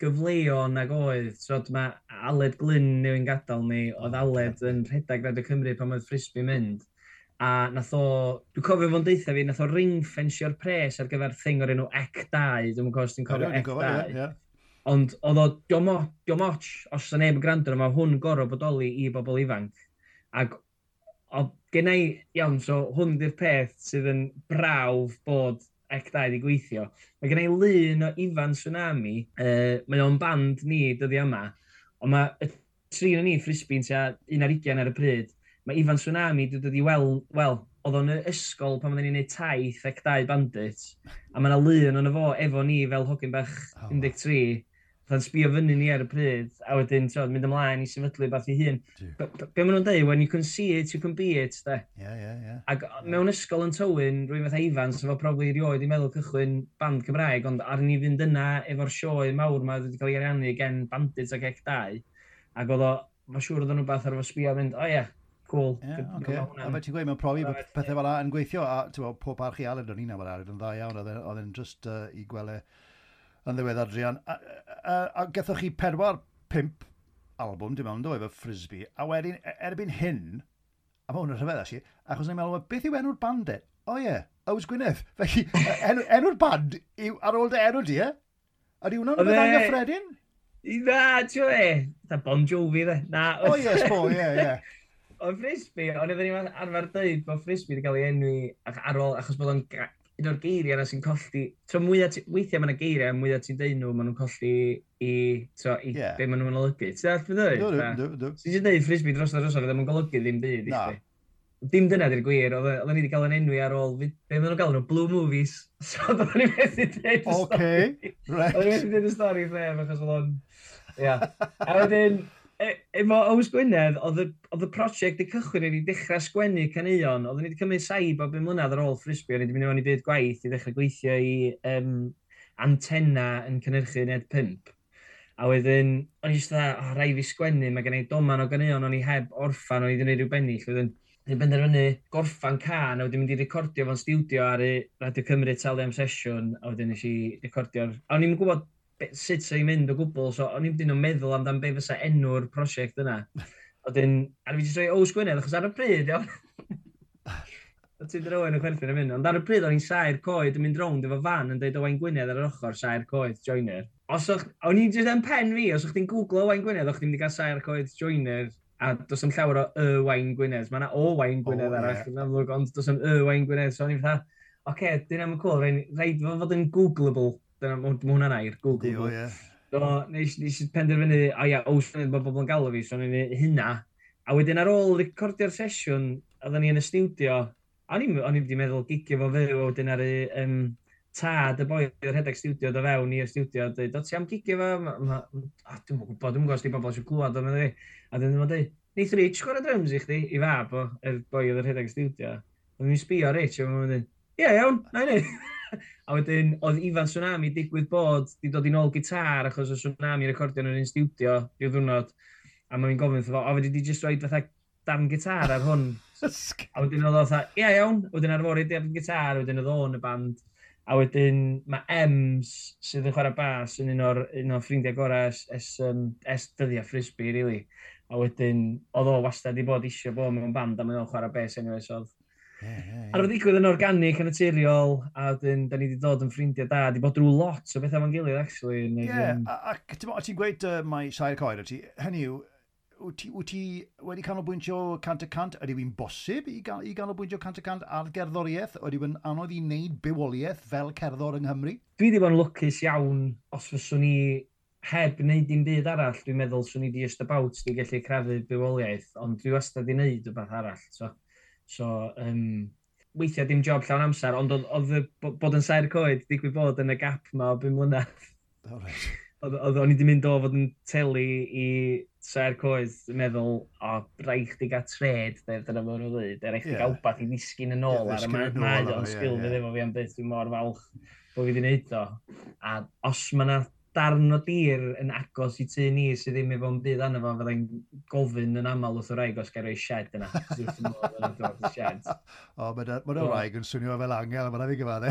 A: gyfleon ag oedd. So, mae Aled Glyn newyn gadael ni, oedd Aled yn rhedeg Radio Cymru pan oedd Frisbee mynd. A nath o, dwi'n cofio fo'n deitha fi, nath o ring fensio'r pres ar gyfer thing o'r enw Ec 2, dwi'n cofio sy'n cofio Ec 2. Ond oedd o diom os yna neb yn gwrando, mae hwn gorau bodoli i bobl ifanc. Ac o Gynna iawn, so hwn di'r peth sydd yn brawf bod ec dau wedi gweithio. Mae gennau lun o Ifan Tsunami, uh, mae o'n band ni dyddi yma, ond mae y tri o'n ni frisbyn tua un ar ar y pryd. Mae Ifan Tsunami wedi dod i weld, wel, oedd o'n ysgol pan oedden ni'n gwneud taith ec dau bandit, a mae yna lun o'n efo, efo ni fel hogyn bach 13, Oedd sbio fyny ni ar y pryd, a wedyn tro, mynd ymlaen i sefydlu beth i hun. Be maen nhw'n dweud, when you can see it, you can be it, de.
B: Yeah, yeah, yeah.
A: Ac mewn ysgol yn tywyn, rwy'n fath Ifan, sef o probably rioed i meddwl cychwyn band Cymraeg, ond ar ni fynd yna efo'r sioe mawr ma wedi cael ei ariannu gen Bandits ac Ec dau. ac oedd o, mae'n siŵr oedd o'n rhywbeth ar efo sbio mynd, o oh, yeah, cool.
B: Yeah, okay. A fe ti'n gweud, mae'n profi bod pethau fel yn gweithio, a pob archi Aled o'n un awr ar yn dda iawn, oedd e'n just uh, i gwele yn ddiwedd Adrian. A, a, a, a gethoch chi pedwar, pimp album, dim ond o, efo Frisbee. A wedyn, e, erbyn hyn, a mae hwn yn rhyfedd asi, achos ni'n meddwl, beth yw enw'r band e? O ie, yeah, Owes Gwynedd. <laughs> Felly, e, enw'r enw, band yw ar ôl dy enw di e? A di hwnna'n rhywbeth anghyffredin?
A: Na, ti'n e? Da Bon Jovi dde. Na.
B: O ie, sbo, ie, ie. <laughs>
A: O Frisbee, o'n i'n arfer dweud bod Frisbee wedi cael ei enwi ar ôl, achos bod o'n un o'r geiriau yna sy'n colli... Tro mwyaf, weithiau mae'n yna geiriau, mwyaf ti'n deud nhw, maen nhw'n colli i, tro, i yeah. be maen nhw'n olygu. Ti'n dweud beth
B: ddweud? Dwi'n
A: dweud dweud frisbee dros na dros na, ddim yn golygu ddim byd. Na. Dim dyna di'r gwir, oedden ni wedi cael yn enwi ar ôl, be maen nhw'n gael nhw, Blue Movies. <laughs> So oedden ni wedi dweud y stori. Oce, right. Oedden ni wedi dweud y stori, lle, achos oedd o'n... Ia. A wedyn, E, efo Ows Gwynedd, oedd y prosiect i cychwyn i dechrau sgwennu caneuon, oedd ni wedi cymryd saib o bum mlynedd ar ôl Frisbee, oedden ni wedi mynd i mewn i byd gwaith i ddechrau gweithio i um, antenna yn cynnyrchu Ned Pimp. A wedyn, o'n i eisiau dda, oh, rai fi sgwennu, mae gen i doman o ganeuon o'n i heb orffan, o'n i wedi gwneud rhyw bennill. Wedyn, Dwi'n benderfynu gorffan can a wedyn mynd i recordio fo'n studio ar y Radio Cymru Taliam Sesiwn a wedyn nes i recordio'r... A o'n i'n gwybod sut sy'n mynd o gwbl, so o'n i'n dyn nhw'n meddwl amdan be fysa enw'r prosiect yna. <laughs> Oedden, a fi jyst rhoi Ows Gwynedd, achos ar y pryd, iawn. o ti droen yn chwerthin yn mynd, ond ar y pryd o'n i'n sair coed yn mynd rownd efo fan yn dweud o Wain Gwynedd ar yr ochr sair coed joiner. Os o'ch, o'n i'n jyst yn pen fi, os o'ch ti'n googlo Wain Gwynedd, o'ch ti'n mynd i gael sair coed joiner a dos yn llawer o y Wain Gwynedd. Mae yna o Wain Gwynedd oh, arall yeah. ond dos yn y Wain Gwynedd. So o'n i'n fatha, oce, okay, dyn am cool, rhaid, rhaid fod yn googleable Dyna, mae hwnna'n air, Google. Dio, ie. So, nes, nes i penderfynu, a ia, o, swn i'n bobl yn galw fi, so ni'n hynna. A wedyn ar ôl recordio'r sesiwn, oedden ni yn y studio, o'n i wedi meddwl gigio fo fyw, a wedyn ar y um, tad y boi o'r rhedeg studio do fewn i'r studio, dweud, o ti am gigio fo? Oh, dwi'n gwybod, dwi'n gwybod os di bobl eisiau clywed o'n meddwl. A dyn nhw'n dweud, neith Rich gwrdd drums i chdi, i fab o, y boi o'r rhedeg studio. A mi'n sbio Rich, a mi'n dweud, ie iawn, na i <laughs> <laughs> a wedyn, oedd ifan tsunami digwydd bod, di dod i nôl gitar, achos o tsunami recordio yn un studio, rhyw ddwrnod, a mae'n gofyn, o, o, wedi di just roed fatha darn gitar ar hwn. <laughs> a wedyn oedd o dda, ia iawn, wedyn ar fori darn gitar, wedyn oedd o'n y band. A wedyn mae Ems, sydd yn chwarae bas, yn un o'r, un o'r ffrindiau gorau es, es, um, es dyddiau frisbee, really. A wedyn, oedd o wastad i bod eisiau bod mewn band, a mae'n chwarae bes enw so oedd yeah, yeah. A roedd digwydd yn organic, yn naturiol, a dyn, da ni wedi dod yn ffrindiau da, di bod drwy lot o bethau fan gilydd, actually. Ie,
B: yeah, um... a, a ti'n gweud uh, mae Sair Coed, ti, hynny yw, wyt ti, ti wedi canolbwyntio cant y cant, ydy wy'n bosib i, gan, i canolbwyntio cant y cant ar gerddoriaeth? Ydy wy'n anodd i wneud bywoliaeth fel cerddor yng Nghymru?
A: Dwi wedi bod yn lwcus iawn os fyswn ni heb wneud dim byd arall, dwi'n meddwl swn i di just di gallu crafu bywoliaeth, ond dwi wastad i wneud rhywbeth arall. So. So, um, weithiau dim job llawn amser, ond oedd oedd bod yn sair coed, digwydd bod yn y gap ma o 5 mlynedd.
B: Right.
A: Oedd o'n i wedi mynd o fod yn telu i sair coed, meddwl, o, rhaid chdi gael tred, dyna fod nhw'n dweud, rhaid er
B: chdi
A: gael wbath i ddisgyn yn ôl, ar y mae o'n sgil fydd efo fi am beth, dwi'n mor falch bod fi wedi wneud o. A os mae yna darn o dir yn agos i tu ni sydd ddim efo'n bydd anna fo, fyddai'n gofyn yn aml wrth o raig os gael ei shed yna. <laughs>
B: o, mae
A: o
B: raig yn swnio fel angel, mae'n rhaid i gyfadde.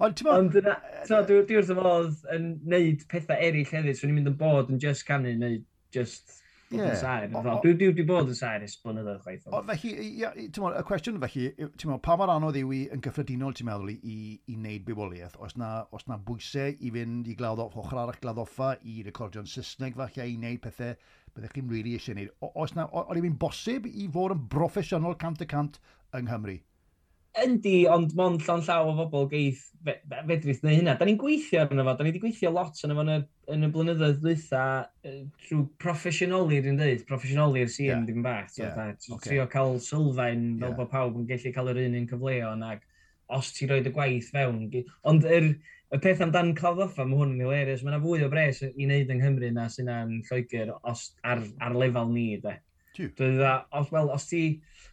B: Ond ti'n
A: Ond yna, dwi wrth y fodd yn neud pethau eraill hefyd, swn i'n mynd yn bod yn just canu, neu just
B: Yeah.
A: Dwi wedi bod yn Cyrus blynyddoedd chwaith.
B: O, felly, ia, mod, y cwestiwn felly, ti'n meddwl, pa mor anodd yw i yn gyffredinol, ti'n meddwl, i, i wneud bywoliaeth? Os na, os na bwysau i fynd i gladdoff, ochr arall gladdoffa, i recordio'n Saesneg falle, i wneud pethau byddech chi'n rili really eisiau wneud. Os na, oedd i'n bosib i fod yn broffesiynol cant y cant yng Nghymru?
A: Yndi, ond mond llon llaw o bobl geith fedrith neu hynna. Da ni'n gweithio arno fo, da ni wedi gweithio lot arno fo yn y, yn y blynyddoedd dwytha trwy proffesiynoli, dwi'n dweud, proffesiynoli'r sîn yeah. dim bach. So, Yeah.
B: Da, okay.
A: Trio cael sylfaen yeah.
B: fel
A: bod pawb yn gallu cael yr un un cyfleon ac os ti roed y gwaith fewn. Ond yr, y peth amdan claddoffa, mae hwn yn hilarious. Mae yna fwy o bres i wneud yng Nghymru na sy'n yn Lloegr os, ar, ar lefel ni, de. Dwi'n dda, os, well, os ti,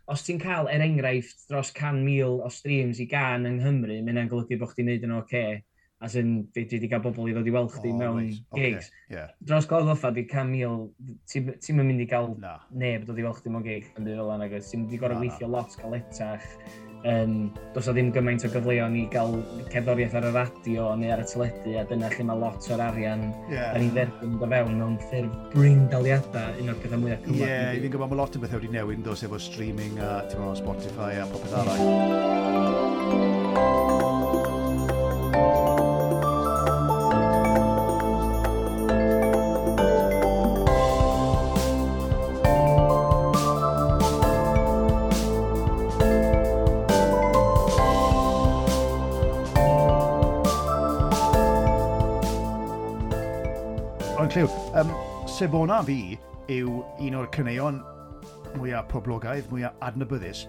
A: os ti'n cael er enghraifft dros 100,000 o streams i gan yng Nghymru, mae'n golygu bod chdi'n neud yn oce. Okay as in, fi wedi cael bobl i ddod i weld chdi
B: oh,
A: mewn
B: nice.
A: gigs.
B: Okay. Yeah.
A: Dros goedd offa, di cam ti'n ti mynd i gael
B: nah.
A: neb dod i weld chdi mewn gig yn byd fel yna, agos ti'n i gorau
B: nah,
A: weithio nah. lot cael etach. Um, does o ddim gymaint o gyfleon i gael cerddoriaeth ar y radio neu ar y teledu, a dyna lle mae lot o'r arian
B: yeah.
A: da ei dderbyn do fewn mewn ffurf brin daliadau, un o'r pethau mwyaf
B: cymlaen.
A: Ie,
B: yeah, fi'n gwybod mae lot o bethau wedi newid yn dos efo streaming a uh, Spotify a popeth arall. lliw. Um, Sebona fi yw un o'r cyneuon mwyaf poblogaidd, mwyaf adnabyddus,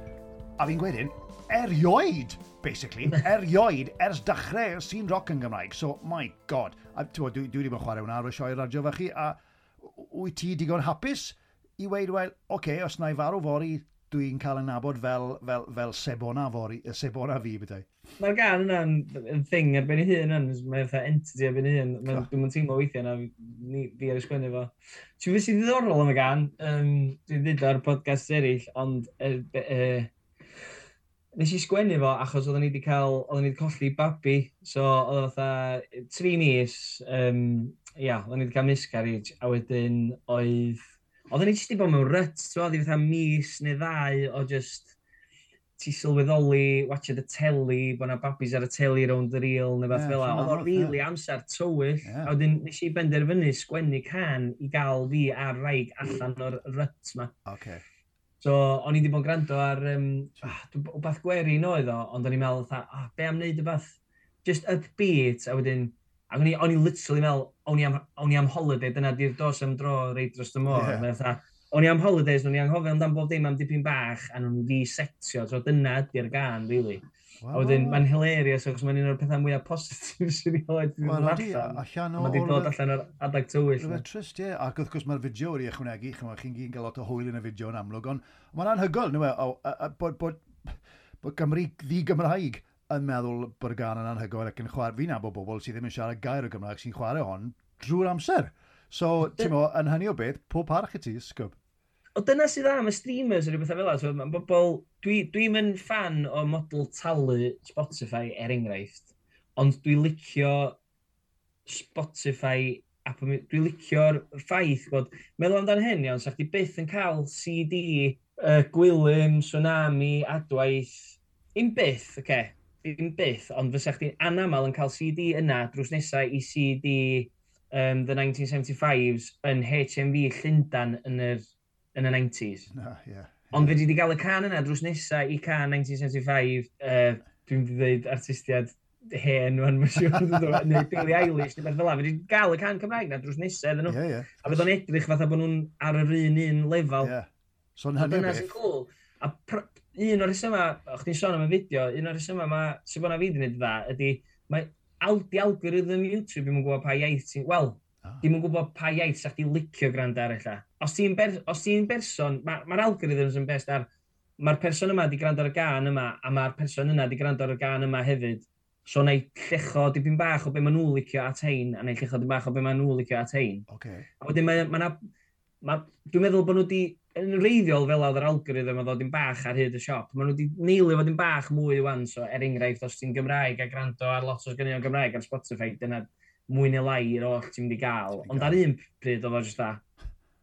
B: a fi'n gwedyn, erioed, basically, <laughs> erioed, ers dechrau sy'n rock yn Gymraeg. So, my god, a, dwi, dwi, dwi wedi bod chwarae hwnna ar y sioe radio fe chi, a wyt ti digon hapus i weid, wel, oce, okay, os na i farw fori, dwi'n cael yn nabod fel, fel, fel sebona, fori, sebona fi bydau. E.
A: Mae'r gan yna'n yn thing ar ben ei hun yn, mae'n fatha entity ar ben ei hun, mae'n
B: oh.
A: dwi'n teimlo weithiau na ni, fi ar ysgwennu fo. Ti'n fwy sy'n ddiddorol am y gan, um, dwi'n dweud ar podcast eraill, ond er, er, nes i sgwennu fo achos oedden ni wedi cael, oedden ni wedi colli babi, so oedd fatha tri mis, um, ia, oedden ni wedi cael miscarriage, a wedyn oedd Oedden ni jyst i bod mewn rut, ti'n oedd i fatha mis neu ddau o just ti sylweddoli, watcha the telly, bod yna babis ar y telly rownd yr il neu
B: beth
A: yeah, fel
B: la.
A: Oedd o'n rili amser tywyll,
B: yeah.
A: a wedyn nes i benderfynu sgwennu can i gael fi a'r raig allan o'r rut ma.
B: Okay.
A: So, o'n i wedi bod yn gwrando ar, um, ah, wbath gweri yn oedd o, ond o'n i'n meddwl, ah, be am wneud wbath just upbeat, a wedyn, Ac o'n i, o'n i literally meddwl, o'n i am, o'n i am holiday, dyna di'r dos am dro reid dros y môr. Yeah. O'n i am holidays, o'n i anghofio amdano bob dim am dipyn bach, a nhw'n resetio, so dyna di'r gan, really. Wow. A wedyn, mae'n hilarious, achos mae'n un o'r pethau mwyaf positif sy'n ei oed i
B: ddod
A: allan.
B: allan o...
A: Mae wedi dod allan o'r adag tywyll.
B: Rwy'n trist, ie. Ac wrth gwrs mae'r fideo wedi ychwanegu, chi'n chi'n gyn gael lot o hwyl yn y fideo yn amlwg, ond mae'n anhygol, nwy, e? bod, bod, bod Gymru ddi-Gymraeg yn meddwl bod y gan yn anhygoel ac yn chwarae. Fi'n nabod bobl sydd ddim yn siarad gair o Gymraeg sy'n chwarae hon drwy'r amser. So, ti'n mo, yn hynny o beth, pob parch i ti, sgwb?
A: O dyna sydd am y streamers o rhywbeth fel yna. mae bobl... Dwi'n dwi, dwi fan o model talu Spotify er enghraifft, ond dwi'n licio Spotify app dwi'n licio'r ffaith bod, meddwl amdano hyn iawn, sa'ch chi byth yn cael CD, uh, gwylym, tsunami, adwaith, un byth, oce. Okay dim byth, ond fysa chdi'n anamal yn cael CD yna drws nesau i CD um, the 1975s yn HMV Llundan yn, yr, yn y 90s.
B: No, yeah.
A: Ond fe wedi cael y can yna drws nesau i can 1975, uh, dwi'n dweud artistiad hen rwan, mae'n siŵr, neu Billie Eilish, neu beth fel la. Fe wedi cael y can Cymraeg na drws nesau iddyn nhw.
B: Yeah, yeah.
A: A fydd o'n edrych fatha bod nhwn ar yr un un lefel.
B: Yeah. So,
A: dyna sy'n cool. A un o'r resyma, o'ch ti'n sôn am y fideo, un o'r resyma ma, sy'n bod na fi wedi gwneud dda, ydy, mae aldi algorithm YouTube, ddim yn gwybod pa iaith ti'n, wel,
B: ah.
A: ddim yn gwybod pa iaith sa'ch ti'n licio gwrando ar illa. Os ti'n ber, berson, mae'r ma algorithms yn best ar, mae'r person yma di gwrando ar y gan yma, a mae'r person yna di gwrando ar y gan yma hefyd. So na llecho dipyn bach o be maen nhw licio at hein, a na llecho dipyn bach o be maen nhw licio at hein.
B: Okay.
A: A wedyn mae, mae na, ma, dwi'n meddwl bod nhw wedi yn reiddiol fel oedd yr algorithm a ddod yn bach ar hyd y siop. Maen nhw wedi neilio fod yn bach mwy wan, so er enghraifft, os ti'n Gymraeg a gwrando ar lot o sgynion Gymraeg ar Spotify, dyna mwy neu lai i'r oll ti'n mynd i gael. Ond ar un pryd oedd o jyst da,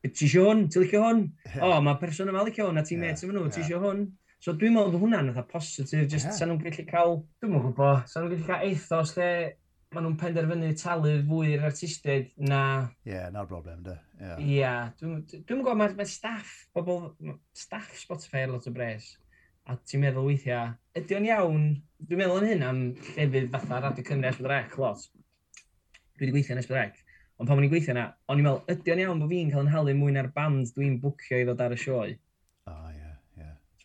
A: ti isio hwn? Ti'n licio hwn? O, mae person yma licio hwn, a ti'n yeah, met efo nhw, ti isio hwn? So dwi'n meddwl bod hwna'n fatha positif, just yeah. sa'n nhw'n gallu cael, dwi'n meddwl gwybod, sa'n nhw'n gallu cael ethos lle maen nhw'n penderfynu talu fwy i'r artistiaid na...
B: Ie, yeah, na'r broblem, da. Ie,
A: yeah. yeah, dwi'n dwi gwybod, mae, ma staff, bobl, staff Spotify ar lot o bres, a ti'n meddwl weithiau, ydy o'n iawn, dwi'n meddwl yn hyn am llefydd fatha Radio Cymru Esbydd Rec lot. Dwi wedi gweithio yn Esbydd Rec, ond pan o'n i'n gweithio yna, o'n i'n meddwl, ydy o'n iawn bod fi'n cael yn halu mwy na'r band dwi'n bwcio i ddod ar y sioe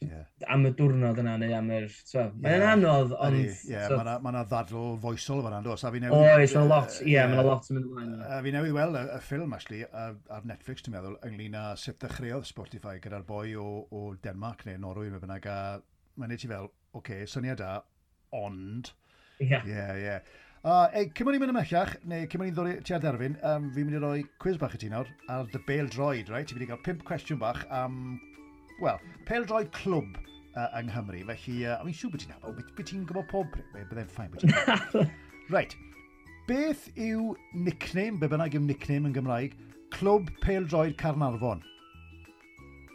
B: yeah.
A: am y diwrnod yna neu am yr... So, mae'n
B: yeah.
A: anodd, ond...
B: Ie, yeah,
A: so,
B: mae yna ddadl foesol fan
A: andos. Oes, mae'n lot, ie, mae'n lot yn mynd ymlaen.
B: A fi newydd weld y, y ffilm, actually, ar Netflix, dwi'n meddwl, ynglyn â sut ddechreuodd Spotify gyda'r boi o, o Denmark neu Norwy, mae bynnag, a mae'n neud ti fel, oce, okay, syniad da, ond...
A: Ie.
B: Ie, ie. Ei, cyn mwyn i'n mynd ymellach, neu cyn mwyn i'n ddod ti ar derfyn, um, fi'n mynd i roi quiz bach i ti nawr, ar dy bel droid, right? Ti'n mynd i gael pimp cwestiwn bach am Wel, peldroed clwb uh, yng Nghymru, felly uh, o'n i'n siŵr bod ti'n nabod, beth ti'n gwybod pob bydde'n ffain bod ti'n <laughs> Right, beth yw nickname, be bynnag yw nickname yn Gymraeg, clwb peldroed Carnarfon?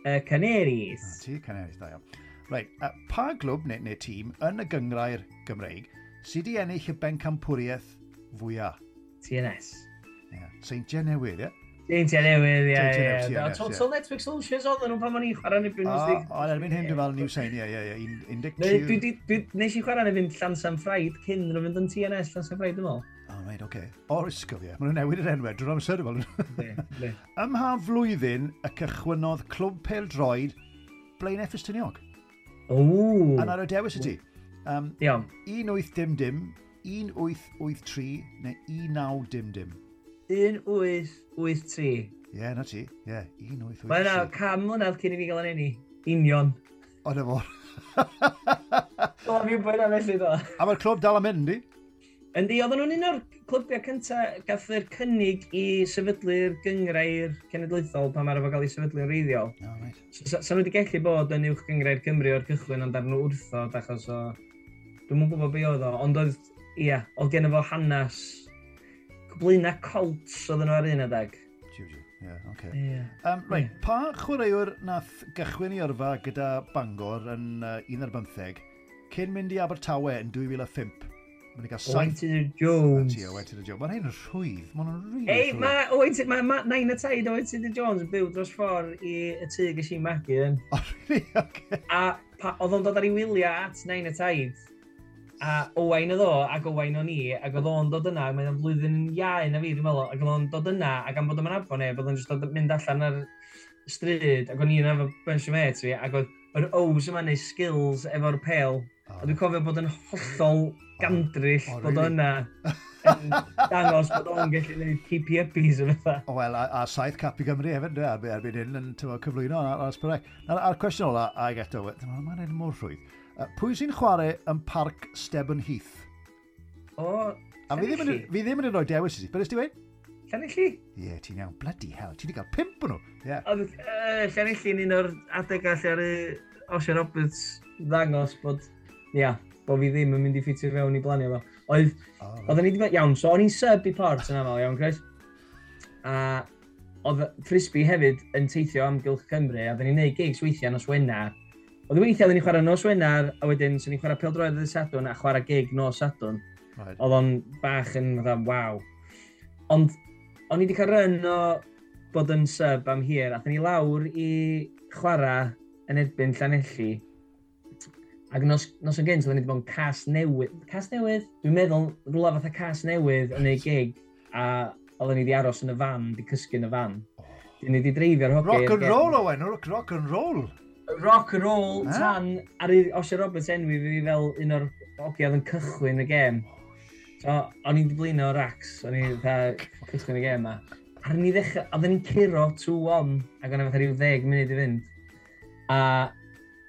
A: Uh, Canaries.
B: Ah, ti, Caneris, da iawn. Right, uh, pa glwb neu, neu tîm yn y gyngrair Gymreig sydd wedi ennill y bencampwriaeth fwyaf?
A: TNS.
B: Yeah. Saint John Newydd, ie?
A: Yeah?
B: Deintia newydd,
A: ie,
B: ie.
A: Total Netflix Solutions oedd nhw pan ma'n i chwarae yn y
B: Premier
A: League.
B: O, erbyn hyn dwi'n meddwl New Sain, ie, ie,
A: 13. Nes i chwarae yn y fynd Llansan Ffraid cyn nhw'n fynd yn TNS Llansan Ffraid, dwi'n meddwl.
B: O, oh, right, oce. O'r ysgol, ie. Maen nhw'n newid yr enwau, drwy'r amser
A: i fel. <laughs>
B: Ym ha flwyddyn y cychwynodd Clwb Pel Droid Blaen Effis
A: Tyniog.
B: O! Yn ar y dewis y ti. Um,
A: Iawn.
B: 18 dim dim, 1883 neu 19 dim.
A: 1883.
B: Ie, yeah, na ti. Ie, yeah, 1883.
A: Mae yna cam mlynedd cyn i fi gael yn enni. Union.
B: O, na fo.
A: O, fi'n bwyd am felly do.
B: A mae'r clwb dal am mynd, di?
A: Yndi, oedden nhw'n un o'r clwbiau cyntaf gath'r cynnig i sefydlu'r gyngrair cenedlaethol pan mae'r efo gael ei sefydlu'n reiddiol.
B: Oh, right.
A: Sa so, nhw wedi gallu bod yn uwch gyngrair Cymru o'r cychwyn ond ar nhw wrthod achos o... Dwi'n mwyn gwybod be oedd o, ond oedd, ia, oedd gen efo hanes Blaenau Colts oedd nhw ar un adeg.
B: Jiw, jiw. Ie, Yeah, okay.
A: yeah.
B: Um, right, yeah. pa chwaraewr nath gychwyn i yrfa gyda Bangor yn uh, 11 cyn mynd i Abertawe yn 2005? Mae'n cael saith...
A: Owen Jones.
B: Ti, Owen Tudor Jones. Mae'n hyn yn rhwydd. Mae'n hyn rili
A: Ei, mae Owen Tudor... Mae ma, Nain y Taid Owen Tudor Jones yn byw dros ffordd i y tŷ gys i magu yn. <laughs>
B: O, rili? Oce.
A: A oedd o'n dod ar ei wyliau at Nain y Taid a Owain oedd o, ac Owain o'n i, ac oedd o'n dod yna, mae'n flwyddyn iau na fi, dwi'n meddwl, ac oedd o'n dod yna, ac am bod yma'n abo neb, oedd o'n just mynd allan ar stryd, ac o'n i'n efo bunch o mates fi, ac oedd yr O's yma neu skills efo'r pel, oh. a dwi'n cofio bod yn hollol
B: gandryll
A: oh, oh,
B: bod
A: yna. <laughs> dangos bod o'n gallu gwneud keepy uppies o bethau.
B: Wel, a, a saith cap i Gymru hefyd, dwi, erbyn hyn, yn cyflwyno ar, ar ysbrydau. A'r cwestiwn ola, a i geto, mae'n edrych mor rhwydd. Pwy sy'n chwarae yn parc Stebon Heath?
A: O,
B: A fi ddim, yn, fi ddim yn rhoi dewis i ti. Beth ysdi
A: Llanelli?
B: Ie, yeah, ti'n iawn. Bloody hell. Ti wedi cael pimp o'n nhw. Yeah.
A: Oedd uh, Llanelli yn un o'r adeg all ar y Osher Roberts ddangos bod, ia, yeah, bod fi ddim yn mynd i ffitio fewn i blanio fo. Oedd,
B: oh,
A: oedd ni wedi iawn, so o'n i'n sub i port yn aml, iawn, Chris. A oedd Frisbee hefyd yn teithio am Gylch Cymru, a oedden ni'n neud gigs weithiau nos Wenar, Oedd weithiau oedden ni'n chwarae nos Wenar, a wedyn sy'n ni'n chwarae peldroedd y Sadwn a chwarae gig nos Sadwn.
B: Right.
A: Oedd o'n bach yn fatha, waw. Ond o'n i wedi cael ryn o bod yn sub am hir, a ni lawr i chwarae yn erbyn Llanelli. Ac nos, nos yn gynt, oedden ni wedi bod yn cas newydd. Cas newydd? Dwi'n meddwl rhywle fatha cas newydd yn ei gig, a oedden ni wedi aros yn y fan, wedi cysgu yn y fan. Oh. Dyn ni wedi dreifio'r hogyau.
B: Rock and roll, Owen, rock, rock and roll!
A: rock and roll
B: ah?
A: tan ar i Osher Roberts enwi fi fel un o'r ogiad yn cychwyn y gêm. Oh, so, o'n i'n diblino o'r ax, o'n i'n cychwyn y gêm ma. Ar ni ddechrau, oedden ni'n curo 2-1 ac o'n i'n fatha rhyw 10 munud i fynd. A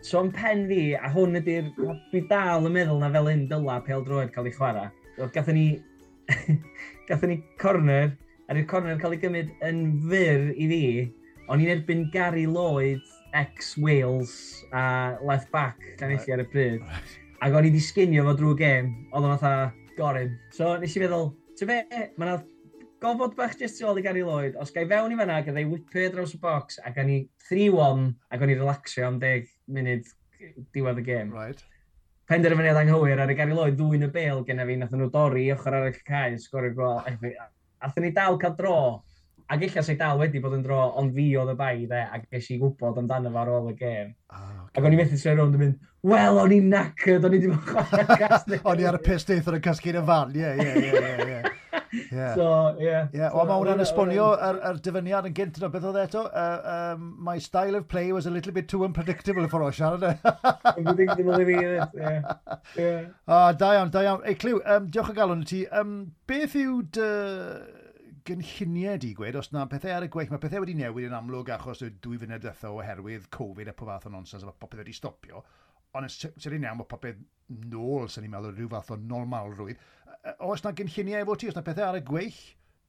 A: so yn pen fi, a hwn ydy'r, dwi dal yn meddwl na fel un dyla pel droed cael ei chwarae. So, Gathen ni, <laughs> gathen ni corner, a i'r corner cael ei gymryd yn fyr i fi, o'n i'n erbyn Gary Lloyd ex-Wales a left back ganelli ar y pryd. Ac o'n i wedi sginio fo drwy gêm, oedd o'n fatha gorym. So nes i feddwl, ti be, mae yna gofod bach jyst i ôl i Gary Lloyd, os gai fewn i fanna, gyda'i whipio draws y box, ac o'n i 3-1, ac o'n i relaxio am 10 munud diwedd y gêm.
B: Right.
A: Penderfyniad anghywir ar y Gary Lloyd, ddwy'n y bel gen i fi, nath nhw dorri ochr ar y cae, sgorio gol. Athyn ni dal cael dro, ac eich as dal wedi bod yn dro, ond fi oedd y bai de, ac eich i gwybod amdano fo ar ôl y gêm.
B: Ah, okay.
A: Ac o'n i methu troi rownd yn mynd, wel, o'n i'n nacyd, o'n i ddim yn <laughs> chwarae casnu.
B: o'n i ar y pist eithaf yn casgu yn y fan, ie, ie, ie, ie. Yeah. <laughs>
A: So, yeah.
B: yeah. So, mae hwnna'n esbonio yr, yr dyfyniad yn gynt yno. Beth oedd eto? Uh, um, my style of play was a little bit too unpredictable for o siarad.
A: Unpredictable i fi, ie. yeah. <laughs>
B: Ah, da iawn, da iawn. Ei, Cliw, um, diolch o galon i ti. Um, beth yw dy gynlluniau di gweud, os na pethau ar y gweill, mae pethau wedi newid yn amlwg achos y dwy fynd ddytho oherwydd Covid a pob fath o nonsens, a mae popeth wedi stopio. Ond sy'n ni'n iawn mae popeth nôl, sy'n ni'n meddwl, rhyw fath o normalrwydd. Oes na gynlluniau efo ti, os na pethau ar y gweill?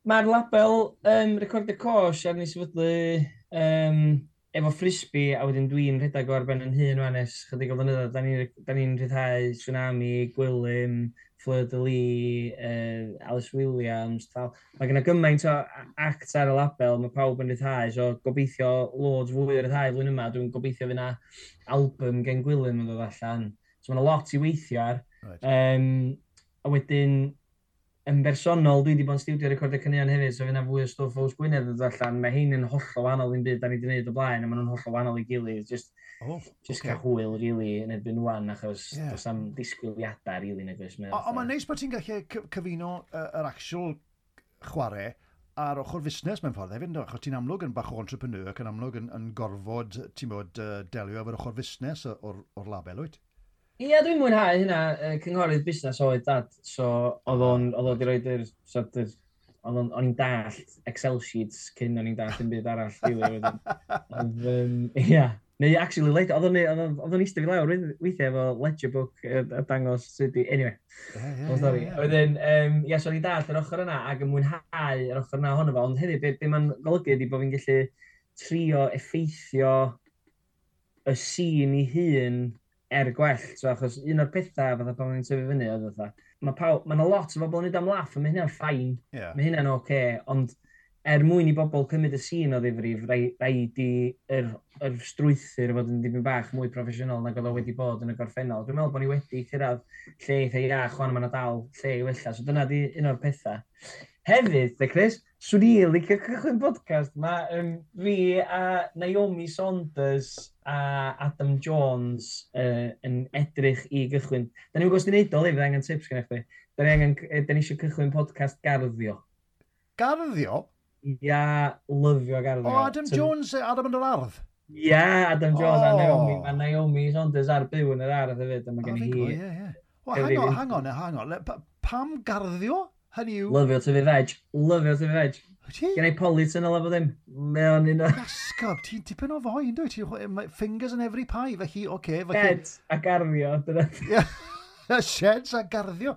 A: Mae'r label um, recordio cos ar ni sefydlu um, efo frisbee, a wedyn dwi'n rhedeg o arben yn hun wanes, chydig o flynyddoedd, da ni'n ni, ni rhyddhau Tsunami, Gwilym, Fleur de Lee, uh, Alice Williams, tal. Mae gen i gymaint o act ar y label, mae pawb yn rhyddhau, so gobeithio loads fwy o rhyddhau flwyddyn yma, dwi'n gobeithio fyna album gen Gwilym yn dod allan. So mae yna lot i weithio ar.
B: Right.
A: Um, a wedyn, yn bersonol, dwi wedi bod yn studio recordio cynnion hefyd, so fyna fwy o stwff Ows Gwynedd yn dod allan. Mae hyn yn hollol wahanol i'n byd da ni wedi gwneud o blaen, a maen nhw'n hollol wahanol i gilydd. Just,
B: oh,
A: just
B: okay.
A: cael hwyl, really, yn erbyn wan, achos yeah. does am disgwyliadau, really, nag oes.
B: Ond mae'n neis bod ti'n gallu cyfuno uh, yr actual chwarae a'r ochr fusnes mewn ffordd hefyd, achos ti'n amlwg yn bach o entrepreneur ac yn amlwg yn, yn gorfod, ti'n bod, uh, delio efo'r ochr fusnes o'r, or label, wyt?
A: Ia, dwi'n mwynhau hynna, uh, cynghorydd busnes oedd dad, so oedd o'n wedi rhoi dy'r, so, dyr, o'n i'n dallt Excel sheets cyn o'n i'n dallt yn byd arall, rili, wedyn. Oedd, um, ia, neu actually, like, oedd o'n eistedd fi lawr weithiau efo ledger book a uh, dangos sut i, anyway. Wedyn, um, ia, so o'n i'n dallt yr ochr yna ac yn mwynhau yr ochr yna ohono fo, ond hefyd, be, be mae'n golygu ydi bod fi'n gallu trio effeithio y sîn i hun er gwell, so achos un o'r pethau fatha pan ni'n tyfu fyny oedd fatha, mae pawb, mae yna lot o bobl yn neud am laff, a mae hynna'n ffain,
B: yeah.
A: mae hynna'n oce, okay, ond er mwyn i bobl cymryd y sîn o ddifrif, rhaid i yr, yr strwythyr fod yn dipyn bach mwy proffesiynol nag oedd o wedi bod yn y gorffennol. Dwi'n meddwl bod ni wedi cyrraedd lle eitha iach, wan mae'n dal lle i wella, so dyna di un o'r pethau. Hefyd, de Chris, swn i licio cychwyn podcast ma um, fi a Naomi Saunders a Adam Jones uh, yn edrych i gychwyn. Da ni'n gwybod sy'n neud o, le, angen tips gen i chdi. Da ni angen, da ni eisiau cychwyn podcast garddio.
B: Garddio?
A: Ia, lyfio garddio.
B: O, Adam Jones, Adam yn yr ardd?
A: Ia, Adam Jones oh.
B: a
A: Naomi. Mae Naomi Saunders ar byw yn yr ardd hefyd, a mae gen i hi.
B: Hang on, hang on, hang on. Pam garddio? Hynny yw...
A: Lyfio tyfu veg. Lyfio tyfu veg.
B: Ti?
A: Gen i polis yn olaf o ddim. Mae o'n un o...
B: Gasgob, ti'n tipyn o foi, ynddo? Ti'n fingers in every pie, felly, oce. Okay, felly...
A: Sheds a garddio, dyna. <laughs>
B: Sheds a garddio.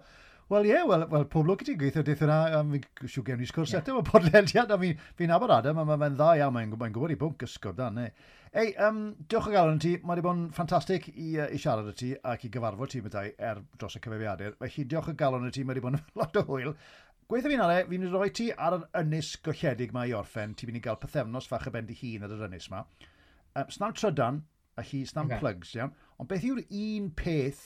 B: Wel ie, yeah, wel, pob lwc i ti gweithio dyth yna, a um, fi'n siw gewn ni sgwrs yeah. eto o podlediad, a fi'n fi abod Adam, a mae'n dda iawn, mae'n mae gwybod i bwnc gysgod dan, ne. Ei, um, diolch o galon ti, mae wedi bod yn ffantastig i, uh, i siarad y ti ac i gyfarfod ti bethau er dros y cyfeiriadur, felly diolch o galon y ti, mae wedi bod yn <laughs> lot o hwyl. Gweithio fi'n ale, fi'n rhoi ti ar yr ynys golledig mae i orffen, ti'n mynd i gael pethefnos fach y bend i hun ar yr ynys yma. Um, snam trydan, a chi
A: snam
B: okay. plugs, iawn, ond beth yw'r un peth,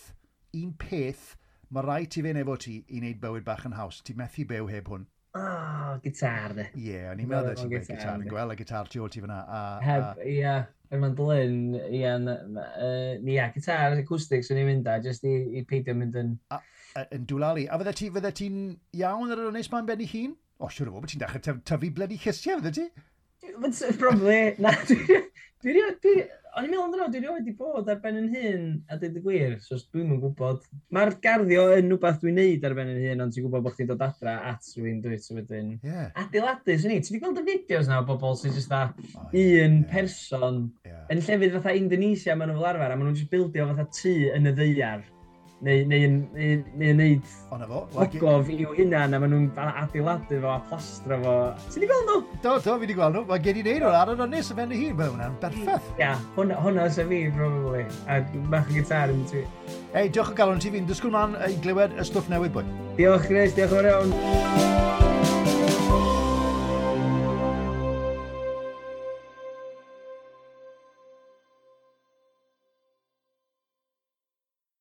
B: un peth, mae rhaid ti fe'n efo ti i wneud bywyd bach yn haws. Ti methu byw heb hwn.
A: Oh, gitar de.
B: Ie, yeah, o'n i'n meddwl ti'n gweud
A: gitar,
B: yn gweld y gitar tu ôl ti fyna. A,
A: heb, ie, yeah, yr mandolin, ie, yeah, gitar acoustics o'n i'n mynd a, jyst i, i peidio mynd yn...
B: A, a, yn dwlalu. A fydde ti, fydde ti'n iawn ar yr ones ma'n ben i hun? O, siwr o fod, bod ti'n dechrau tyfu bledi chysiau, fydde ti?
A: Probably, na, dwi... Dwi... O'n i'n meddwl amdano, dwi rioed wedi bod ar ben yn hyn a dweud y gwir, so dwi'n yn gwybod. Mae'r garddio yn rhywbeth dwi'n neud ar ben yn hyn, ond ti'n gwybod bod chdi'n dod adra at rhywun dwyt so wedyn.
B: Yeah.
A: Adeiladu, swn i, ti wedi gweld y fideos na o bobl sy'n just a
B: oh,
A: un
B: yeah.
A: person
B: yeah.
A: yn llefydd fatha Indonesia maen nhw fel arfer, a maen nhw'n just bildio fatha tŷ yn y ddeiar neu, neu, neu, neu neud ogof i'w hunan a maen nhw'n adeiladu fo a plastra fo. Ti'n i gweld nhw?
B: Do, do, fi wedi gweld nhw. Mae gen i neud o'r ar yr ynnes y fe'n hun, mae hwnna'n berffeth.
A: Ia, yeah, hwnna, hwnna sy'n fi, probably. A bach y gitar yn ti.
B: Ei, diolch o galon ti fi'n disgwyl man i glywed y stwff newydd, boi.
A: Diolch, Chris, diolch yn fawr iawn.